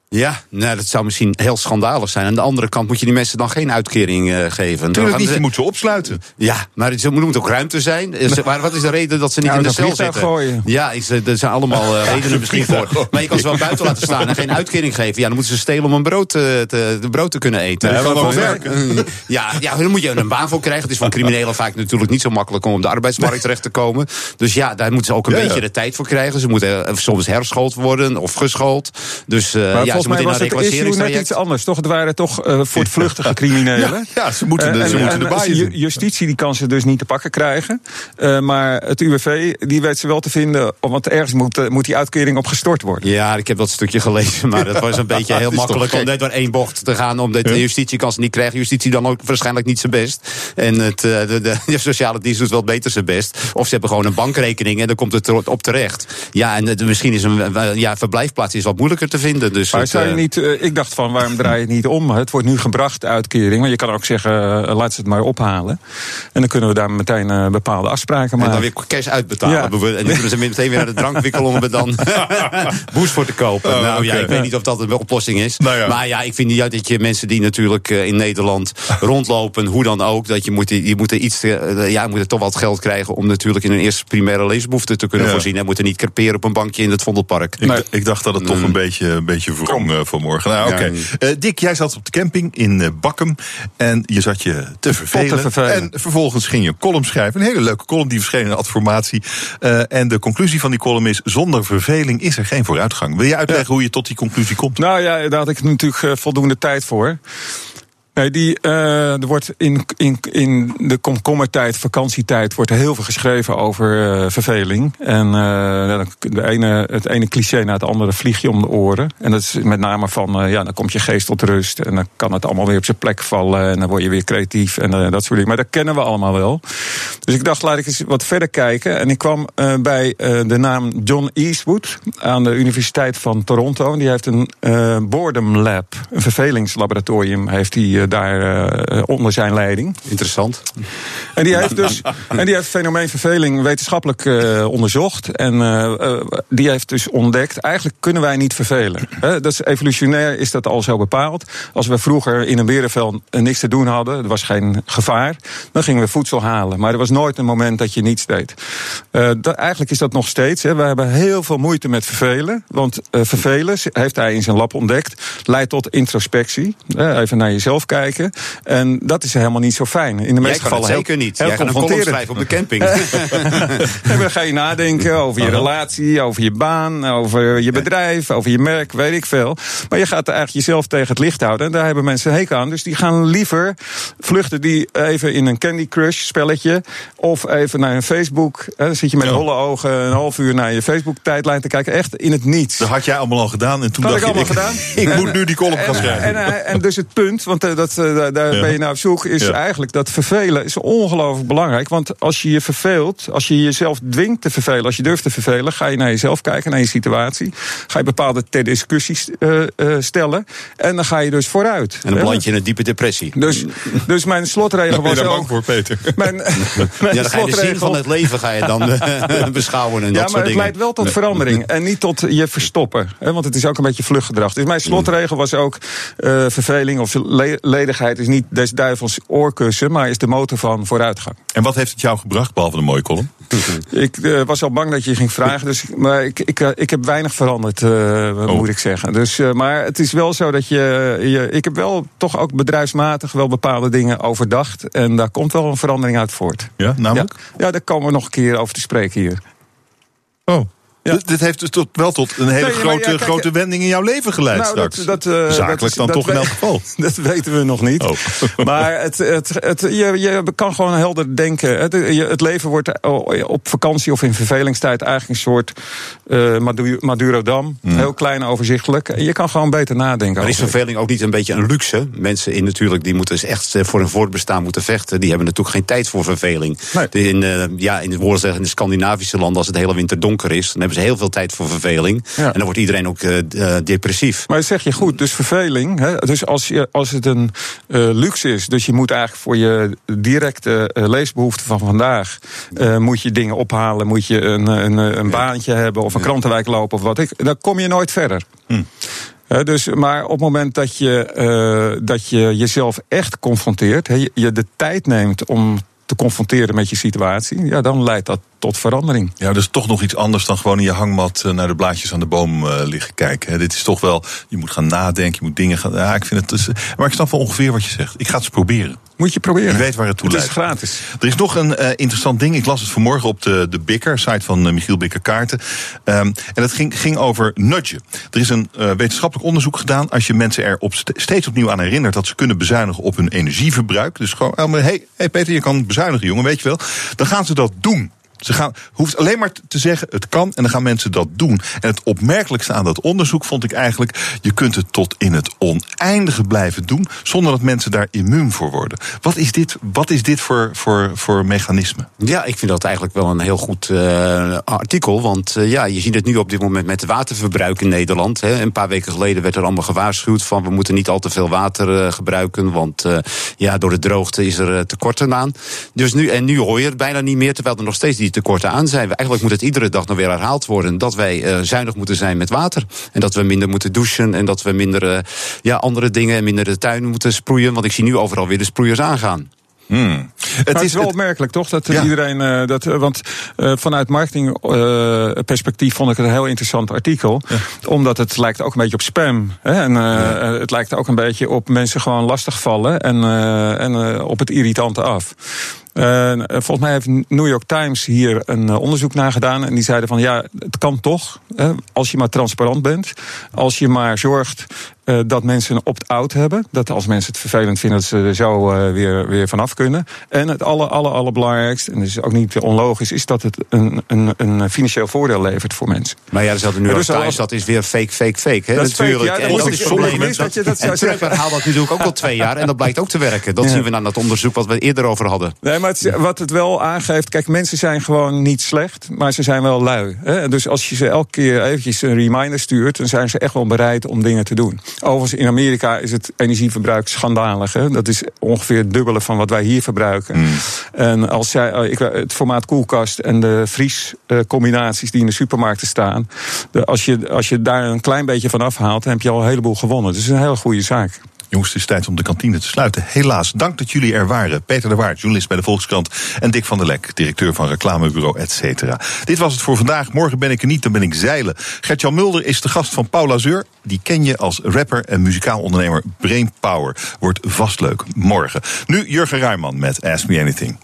Ja, nou, dat zou misschien heel schandalig zijn. Aan de andere kant moet je die mensen dan geen uitkering eh, geven. Dan Tuurlijk gaan niet, ze- je moet ze opsluiten. Ja, maar er moet ook ruimte zijn. Ze- Maar wat is de reden dat ze niet Nou, in de cel zitten? gooien. Ja, is, eh, er zijn allemaal eh, redenen misschien voor. Maar je kan ze wel buiten laten staan en geen uitkering geven. Ja, dan moeten ze stelen om een brood, eh, te, de brood te kunnen eten. Nee, werken. Ja, ja, dan moet je een baan voor krijgen. Het is van criminelen vaak natuurlijk niet zo makkelijk om op de arbeidsmarkt terecht te komen. Dus ja, daar moeten ze ook een Ja, ja. beetje de tijd voor krijgen. Ze moeten soms herschoold worden of geschoold. Dus eh, ja, volgens mij moeten was het issue net iets anders. Toch? Het waren toch eh voortvluchtige criminelen. Ja, ze moeten de- Eh, ze moeten de en baaiers ju- in. Justitie die kan ze dus niet te pakken krijgen. Eh, maar het UWV die weet ze wel te vinden. Want ergens moet, moet die uitkering op gestort worden. Ja, ik heb dat stukje gelezen, maar dat was een beetje heel makkelijk om net door één bocht te gaan. Omdat de justitie kan ze niet krijgen. Justitie dan ook waarschijnlijk niet zijn best. En het, de, de, de sociale dienst doet wel beter zijn best. Of ze hebben gewoon een bankrekening en dan komt het op terecht. Ja, en het- misschien is een ja, verblijfplaats is wat moeilijker te vinden. Dus Maar zou je eh, niet, eh, ik dacht van, waarom draai je het niet om? Het wordt nu gebracht, de uitkering. Maar je kan ook zeggen, eh, laat ze het maar ophalen. En dan kunnen we daar meteen bepaalde afspraken En maken. dan weer cash uitbetalen. Ja. En dan kunnen ze meteen weer naar de drankwinkel om er dan boost voor te kopen. Oh, nou ja, ik weet niet of dat een oplossing is. Nou ja. Maar ja, ik vind niet uit dat je mensen die natuurlijk in Nederland rondlopen, hoe dan ook, dat je moet, je moet er iets, ja, moet er toch wat geld krijgen om natuurlijk in hun eerste primaire leesbehoeften te kunnen Ja. voorzien. En moeten niet creperen op een bankje in het Vondelpark. Ik, ik dacht dat het toch een beetje, een beetje wrong eh, vanmorgen. Nou, oké. Eh, Dick, jij zat op de camping in eh, Bakkum. En je zat je te vervelen. vervelen. En vervolgens ging je een column schrijven. Een hele leuke column, die verscheen in Adformatie. En de conclusie van die column is... zonder verveling is er geen vooruitgang. Wil je uitleggen hoe je tot die conclusie komt? Nou ja, daar had ik natuurlijk voldoende tijd voor. Nee, die, eh, er wordt in, in, in de komkommertijd, vakantietijd, wordt heel veel geschreven over eh, verveling. En eh, de ene, het ene cliché na het andere vlieg je om de oren. En dat is met name van, ja, dan komt je geest tot rust. En dan kan het allemaal weer op zijn plek vallen. En dan word je weer creatief en dat soort dingen. Maar dat kennen we allemaal wel. Dus ik dacht, laat ik eens wat verder kijken. En ik kwam bij de naam John Eastwood aan de Universiteit van Toronto. En die heeft een boredom lab, een vervelingslaboratorium, heeft hij daar eh, onder zijn leiding. Interessant. En die heeft dus en die heeft het fenomeen verveling wetenschappelijk eh, onderzocht. En eh, eh, die heeft dus ontdekt, eigenlijk kunnen wij niet vervelen. Dat is evolutionair is dat al zo bepaald. Als we vroeger in een berenveld eh, niks te doen hadden, er was geen gevaar, dan gingen we voedsel halen. Maar er was nooit een moment dat je niets deed. Eh, dat, eigenlijk is dat nog steeds. Hè. We hebben heel veel moeite met vervelen. Want eh, vervelen, heeft hij in zijn lab ontdekt, leidt tot introspectie. Even naar jezelf kijken. En dat is helemaal niet zo fijn. In de meeste gevallen heel- zeker niet. heel Jij confronterend. schrijven op de camping. En dan ga je nadenken over je relatie, over je baan, over je bedrijf, over je merk, weet ik veel. Maar je gaat eigenlijk jezelf tegen het licht houden. En daar hebben mensen een hekel aan. Dus die gaan liever vluchten die even in een Candy Crush spelletje. Of even naar een Facebook. Dan zit je met holle ogen een half uur naar je Facebook tijdlijn te kijken. Echt in het niets. Dat had jij allemaal al gedaan. En toen Dat dacht ik je, allemaal gedaan. ik En- moet nu die column gaan en, schrijven. En, eh, en dus het punt, want eh, dat, eh, daar, Ja. ben je naar op zoek, is Ja. eigenlijk dat vervelen is ongelooflijk belangrijk. Want als je je verveelt, als je jezelf dwingt te vervelen, als je durft te vervelen, ga je naar jezelf kijken, naar je situatie. Ga je bepaalde ter discussies eh, eh, stellen. En dan ga je dus vooruit. En dan Hè? beland je in een diepe depressie. Dus, dus mijn slotregel Ben je was daar bang ook. voor, Peter? Mijn, mijn Ja, dan ga je de zin slotregel- van het leven ga je dan beschouwen en dat ja, soort maar het dingen. leidt wel tot verandering. En niet tot je verstoppen. Hè, want het is ook een beetje vluchtgedrag. Dus mijn slotregel was ook... eh, verveling of le- ledigheid is niet des duivels oorkussen... maar is de motor van vooruitgang. En wat heeft het jou gebracht, behalve de mooie column? Ik eh, was al bang dat je ging vragen. Dus, maar ik, ik, eh, ik heb weinig veranderd, eh, moet ik zeggen. Dus, maar het is wel zo dat je, je... Ik heb wel toch ook bedrijfsmatig wel bepaalde dingen overdacht. En daar komt wel een verandering uit voort. Ja, namelijk? Ja, ja daar komen we nog een keer over te spreken hier. Oh. Dit, dit heeft dus tot, wel tot een hele Nee, grote, ja, kijk, grote wending in jouw leven geleid Nou, straks. dat- dat, eh, Zakelijk dat dan toch in elk geval. Dat weten we nog niet. Oh. Maar het, het, het, je, je kan gewoon helder denken. Het, je- het leven wordt op vakantie of in vervelingstijd eigenlijk een soort eh Madu- Madurodam. Heel klein en overzichtelijk. Je kan gewoon beter nadenken. Maar is verveling ook niet een beetje een luxe? Mensen in natuurlijk, die moeten dus echt eh, voor hun voortbestaan moeten vechten. Die hebben natuurlijk geen tijd voor verveling. Nee. In, eh, ja, in, het woorden zeggen, in de Scandinavische landen, als het hele winter donker is, dan hebben ze heel veel tijd voor verveling. Ja. En dan wordt iedereen ook eh, eh, depressief. Maar dat zeg je goed, dus verveling. Hè, dus als, je, als het een eh, luxe is, dus je moet eigenlijk voor je directe eh, leesbehoeften van vandaag, moet je dingen ophalen, moet je een, een, een baantje hebben of een krantenwijk lopen of wat ik, dan kom je nooit verder. Hè, dus, maar op het moment dat je, dat je jezelf echt confronteert, hè, je, je de tijd neemt om te confronteren met je situatie, ja, dan leidt dat tot verandering. Ja, dat is toch nog iets anders dan gewoon in je hangmat eh, naar de blaadjes aan de boom eh, liggen kijken. Dit is toch wel, je moet gaan nadenken, je moet dingen gaan. Ja, ik vind het. Dus, maar ik snap wel ongeveer wat je zegt. Ik ga het eens proberen. Moet je proberen. Ik weet waar het toe Het is leidt. gratis. Er is nog een eh, interessant ding. Ik las het vanmorgen op de, de Bikker, site van eh, Michiel Bikker Kaarten. Ehm, en dat ging, ging over nudgen. Er is een eh, wetenschappelijk onderzoek gedaan. Als je mensen er op st- steeds opnieuw aan herinnert dat ze kunnen bezuinigen op hun energieverbruik. Dus gewoon, hé hey, hey Peter, je kan bezuinigen, jongen, weet je wel. Dan gaan ze dat doen. Ze gaan, hoeft alleen maar te zeggen, het kan, en dan gaan mensen dat doen. En het opmerkelijkste aan dat onderzoek vond ik eigenlijk... je kunt het tot in het oneindige blijven doen... zonder dat mensen daar immuun voor worden. Wat is dit, wat is dit voor, voor, voor mechanisme? Ja, ik vind dat eigenlijk wel een heel goed uh, artikel. Want uh, ja, je ziet het nu op dit moment met het waterverbruik in Nederland. Hè. Een paar weken geleden werd er allemaal gewaarschuwd van... we moeten niet al te veel water uh, gebruiken... want ja, door de droogte is er tekort aan. Dus nu, en nu hoor je het bijna niet meer... terwijl er nog steeds die tekorten aan zijn. Eigenlijk moet het iedere dag nog weer herhaald worden dat wij uh, zuinig moeten zijn met water. En dat we minder moeten douchen en dat we minder uh, ja, andere dingen en minder de tuin moeten sproeien. Want ik zie nu overal weer de sproeiers aangaan. Hmm. Het, is, is wel opmerkelijk, toch? Dat ja. iedereen. Uh, dat, want uh, vanuit marketingperspectief uh, vond ik het een heel interessant artikel. Ja. Omdat het lijkt ook een beetje op spam. Hè? En ja. het lijkt ook een beetje op mensen gewoon lastigvallen. En, en op het irritante af. Uh, volgens mij heeft New York Times hier een uh, onderzoek naar gedaan. En die zeiden van ja, het kan toch. Hè, als je maar transparant bent. Als je maar zorgt uh, dat mensen een opt-out hebben. Dat als mensen het vervelend vinden, dat ze er zo weer, weer vanaf kunnen. En het aller, aller, allerbelangrijkste, en dat is ook niet onlogisch, is dat het een, een, een financieel voordeel levert voor mensen. Maar ja, dat New York dus Times, dat is weer fake, fake, fake. Hè? Dat is natuurlijk. Fake, ja, en dat is probleem. Dat, dat, je dat en Trump herhaalt dat natuurlijk ook al twee jaar. En dat blijkt ook te werken. Dat ja. zien we aan dat onderzoek wat we eerder over hadden. Nee, maar het, wat het wel aangeeft, kijk, mensen zijn gewoon niet slecht, maar ze zijn wel lui. Hè? Dus als je ze elke keer eventjes een reminder stuurt, dan zijn ze echt wel bereid om dingen te doen. Overigens, in Amerika is het energieverbruik schandalig. Hè? Dat is ongeveer het dubbele van wat wij hier verbruiken. Mm. En als zij, ik, het formaat koelkast en de vriescombinaties die in de supermarkten staan, als, je, als je daar een klein beetje van afhaalt, dan heb je al een heleboel gewonnen. Dus het is een hele goede zaak. Jongens, het is tijd om de kantine te sluiten. Helaas, dank dat jullie er waren. Peter de Waard, journalist bij de Volkskrant. En Dick van der Lek, directeur van reclamebureau, et cetera. Dit was het voor vandaag. Morgen ben ik er niet, dan ben ik zeilen. Gertjan Mulder is de gast van Paula Zeur. Die ken je als rapper en muzikaal ondernemer Brain Power. Wordt vast leuk. Morgen. Nu Jurgen Ruijman met Ask Me Anything.